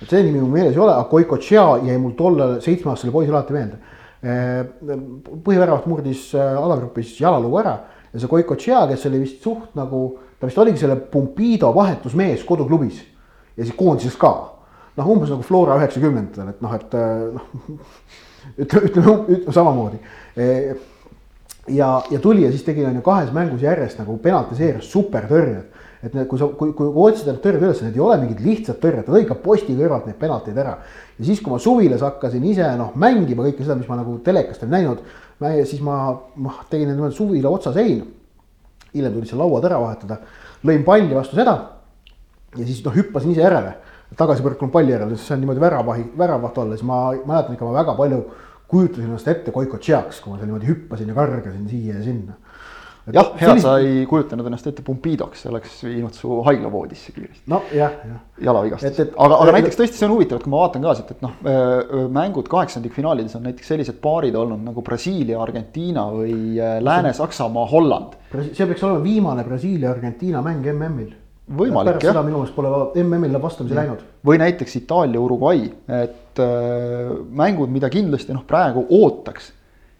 et see nimi mul meeles ei ole, aga Goicoechea jäi mul tollal seitsmeaastasele poisile alati meelde. Äh, põhiväravaht murdis äh, alagrupis jalaluu ära ja see Goicoechea, kes oli vist suht nagu, ta vist oligi selle Pumpido vahetusmees koduklubis ja siis koondises ka noh, umbes nagu Flora üheksakümnendatel, et noh, et noh, *laughs* ütleme, ütleme, ütleme samamoodi. ja, ja tuli ja siis tegi on ju kahes mängus järjest nagu penaltiseeris supertõrjed. et need, kui sa, kui, kui otsida need tõrjed üles, need ei ole mingid lihtsad tõrjed, ta lõi ka posti kõrvalt neid penalteid ära. ja siis, kui ma suvilas hakkasin ise noh mängima kõike seda, mis ma nagu telekast olen näinud, siis ma, ma tegin niimoodi suvila otsasein. hiljem tuli see lauad ära vahetada, lõin palli vastu seda ja siis noh, hüppasin ise järele tagasi põrkunud palli järele, see on niimoodi väravahi, väravaht olla, siis ma mäletan ikka, ma väga palju kujutasin ennast ette Koiko Tšiaks, kui ma seal niimoodi hüppasin ja kargasin siia ja sinna. jah, hea sellist..., sa ei kujutanud ennast ette Pumpidoks, see oleks viinud su haiglavoodisse kiiresti. nojah, jah. jalavigastus, aga, aga näiteks tõesti, see on huvitav, et kui ma vaatan ka siit, et noh, mängud kaheksandikfinaalides on näiteks sellised paarid olnud nagu Brasiilia, Argentiina või Lääne-Saksamaa, Holland. see peaks olema viimane Brasiilia-Argentiina mäng MM-il võimalik jah. seda minu meelest pole MM-ile vastamisi läinud. või näiteks Itaalia, Uruguay, et äh, mängud, mida kindlasti noh, praegu ootaks.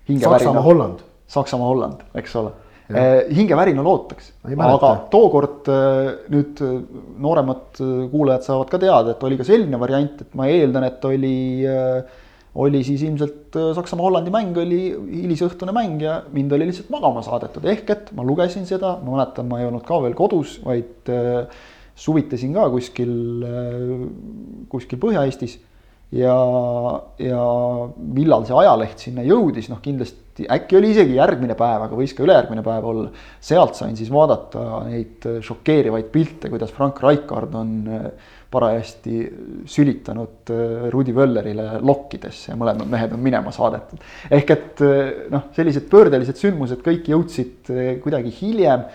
Saksamaa, Holland. Saksamaa, Holland, eks ole. Äh, hingevärinal ootaks, aga tookord äh, nüüd äh, nooremad kuulajad saavad ka teada, et oli ka selline variant, et ma eeldan, et oli äh, oli siis ilmselt äh, Saksamaa-Hollandi mäng oli hilisõhtune mäng ja mind oli lihtsalt magama saadetud, ehk et ma lugesin seda, ma mäletan, ma ei olnud ka veel kodus, vaid äh, suvitasin ka kuskil, äh, kuskil Põhja-Eestis. ja, ja millal see ajaleht sinna jõudis, noh kindlasti äkki oli isegi järgmine päev, aga võis ka ülejärgmine päev olla. sealt sain siis vaadata neid šokeerivaid pilte, kuidas Frank Raikard on parajasti sülitanud äh, Rudi Völlerile lokkidesse ja mõlemad mehed on minema saadetud. ehk et äh, noh, sellised pöördelised sündmused kõik jõudsid äh, kuidagi hiljem.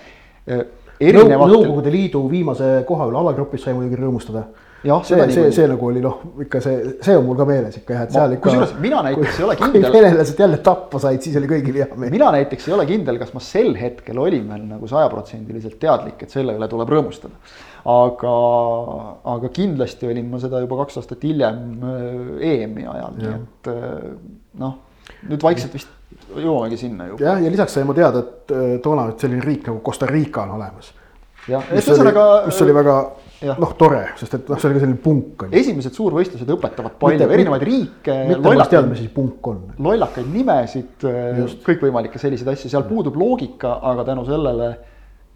Erinevalt... Nõukogude Liidu viimase koha üle alagrupis sai muidugi rõõmustada jah, see, see, see nagu oli noh, ikka see, see on mul ka meeles ikka jah, et seal ikka. kusjuures mina näiteks kui, ei ole kindel. kui venelased jälle tappa said, siis oli kõigil hea meel. mina näiteks ei ole kindel, kas ma sel hetkel olin veel nagu sajaprotsendiliselt teadlik, et selle üle tuleb rõõmustada. aga, aga kindlasti olin ma seda juba kaks aastat hiljem äh, EM-i ajal, nii et äh, noh, nüüd vaikselt vist jõuamegi sinna juba. jah, ja lisaks sai ma teada, et äh, toona selline riik nagu Costa Rica on olemas. jah, et ühesõnaga. mis oli väga noh, tore, sest et noh, see oli ka selline punk on ju. esimesed suurvõistlused õpetavad palju erinevaid riike. lollakaid, mis siis punk on. lollakaid nimesid, äh, kõikvõimalikke selliseid asju, seal puudub loogika, aga tänu sellele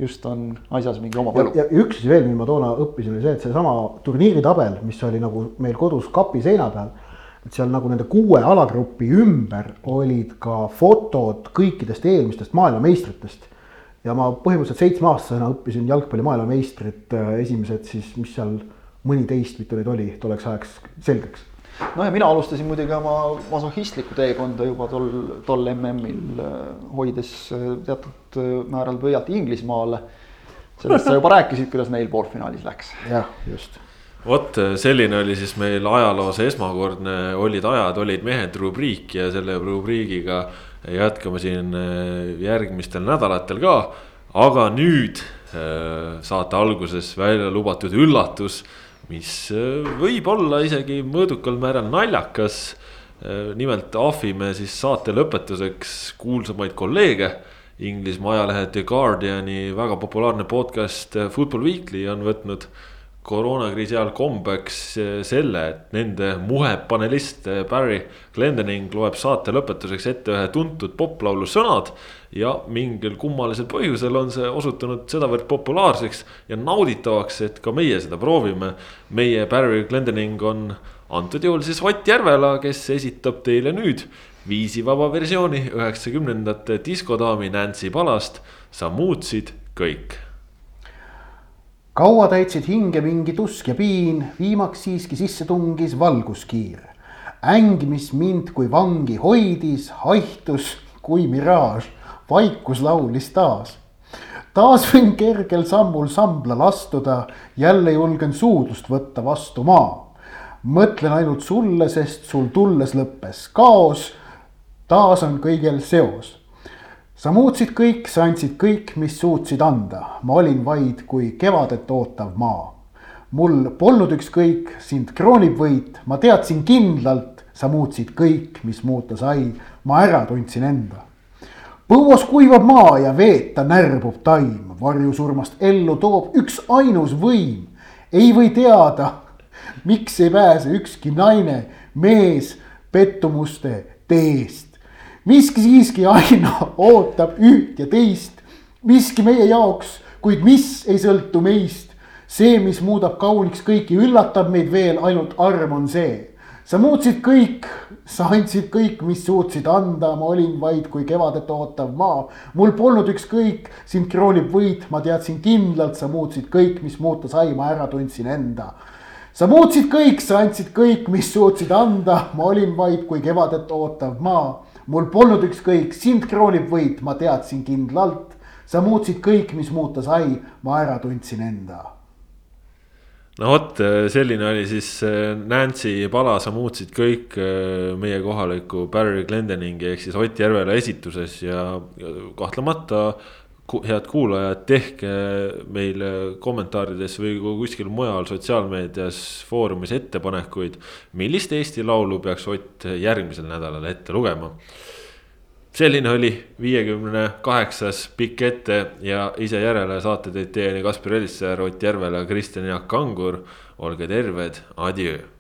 just on asjas mingi oma võlu. ja üks asi veel, mida ma toona õppisin, oli see, et seesama turniiritabel, mis oli nagu meil kodus kapi seina peal. et seal nagu nende kuue alagrupi ümber olid ka fotod kõikidest eelmistest maailmameistritest ja ma põhimõtteliselt seitsmeaastasena õppisin jalgpalli maailmameistrit, äh, esimesed siis, mis seal mõniteist, mitu neid oli, tolleks ajaks selgeks. no ja mina alustasin muidugi oma masohhistlikku teekonda juba tol, tol MM-il, äh, hoides äh, teatud määral pöialt Inglismaale. sellest sa juba rääkisid, kuidas neil poolfinaalis läks. jah, just vot selline oli siis meil ajaloos esmakordne Olid ajad, olid mehed rubriik ja selle rubriigiga jätkame siin äh, järgmistel nädalatel ka. aga nüüd äh, saate alguses välja lubatud üllatus, mis äh, võib olla isegi mõõdukal määral naljakas. nimelt ahvime siis saate lõpetuseks kuulsamaid kolleege Inglismaa ajalehe The Guardiani väga populaarne podcast Football Weekly on võtnud koroonakriisi ajal kombeks selle, et nende muhe panelist Barry Glendening loeb saate lõpetuseks ette ühe tuntud poplaulu sõnad. ja mingil kummalisel põhjusel on see osutunud sedavõrd populaarseks ja nauditavaks, et ka meie seda proovime. meie Barry Glendening on antud juhul siis Ott Järvela, kes esitab teile nüüd viisivaba versiooni üheksakümnendate diskodaami Nancy Palast. sa muutsid kõik kaua täitsid hinge mingi tusk ja piin, viimaks siiski sisse tungis valguskiir. äng, mis mind kui vangi hoidis, haihtus kui miraaž, vaikus laulis taas. taas võin kergel sammul samblal astuda, jälle julgen suudlust võtta vastu maa. mõtlen ainult sulle, sest sul tulles lõppes kaos. taas on kõigel seos sa muutsid kõik, sa andsid kõik, mis suutsid anda, ma olin vaid kui kevadet ootav maa. mul polnud ükskõik, sind kroonib võit, ma teadsin kindlalt, sa muutsid kõik, mis muuta sai, ma ära tundsin enda. põuas kuivab maa ja veeta närbub taim, varjusurmast ellu toob üks ainus võim. ei või teada, miks ei pääse ükski naine, mees pettumuste teest miski siiski aina *laughs* ootab üht ja teist, miski meie jaoks, kuid mis ei sõltu meist. see, mis muudab kauniks kõiki, üllatab meid veel, ainult arm on see. sa muutsid kõik, sa andsid kõik, mis suutsid anda, ma olin vaid kui kevadet ootav maa. mul polnud ükskõik, sind kroonib võit, ma teadsin kindlalt, sa muutsid kõik, mis muuta sai, ma ära tundsin enda sa muutsid kõik, sa andsid kõik, mis suutsid anda, ma olin vaid kui kevadet ootav maa mul polnud ükskõik, sind kroonib võit, ma teadsin kindlalt. sa muutsid kõik, mis muuta sai, ma ära tundsin enda. no vot, selline oli siis äh, Nancy Pala, sa muutsid kõik äh, meie kohaliku Barry Glendeningi ehk siis Ott Järvela esituses ja kahtlemata head kuulajad, tehke meile kommentaarides või kuskil mujal sotsiaalmeedias, foorumis ettepanekuid. millist Eesti Laulu peaks Ott järgmisel nädalal ette lugema? selline oli viiekümne kaheksas pikk ette ja ise järele saate teid teieni Kaspar Elisser, Ott Järvela, Kristjan Jaak Kangur. olge terved, adjöö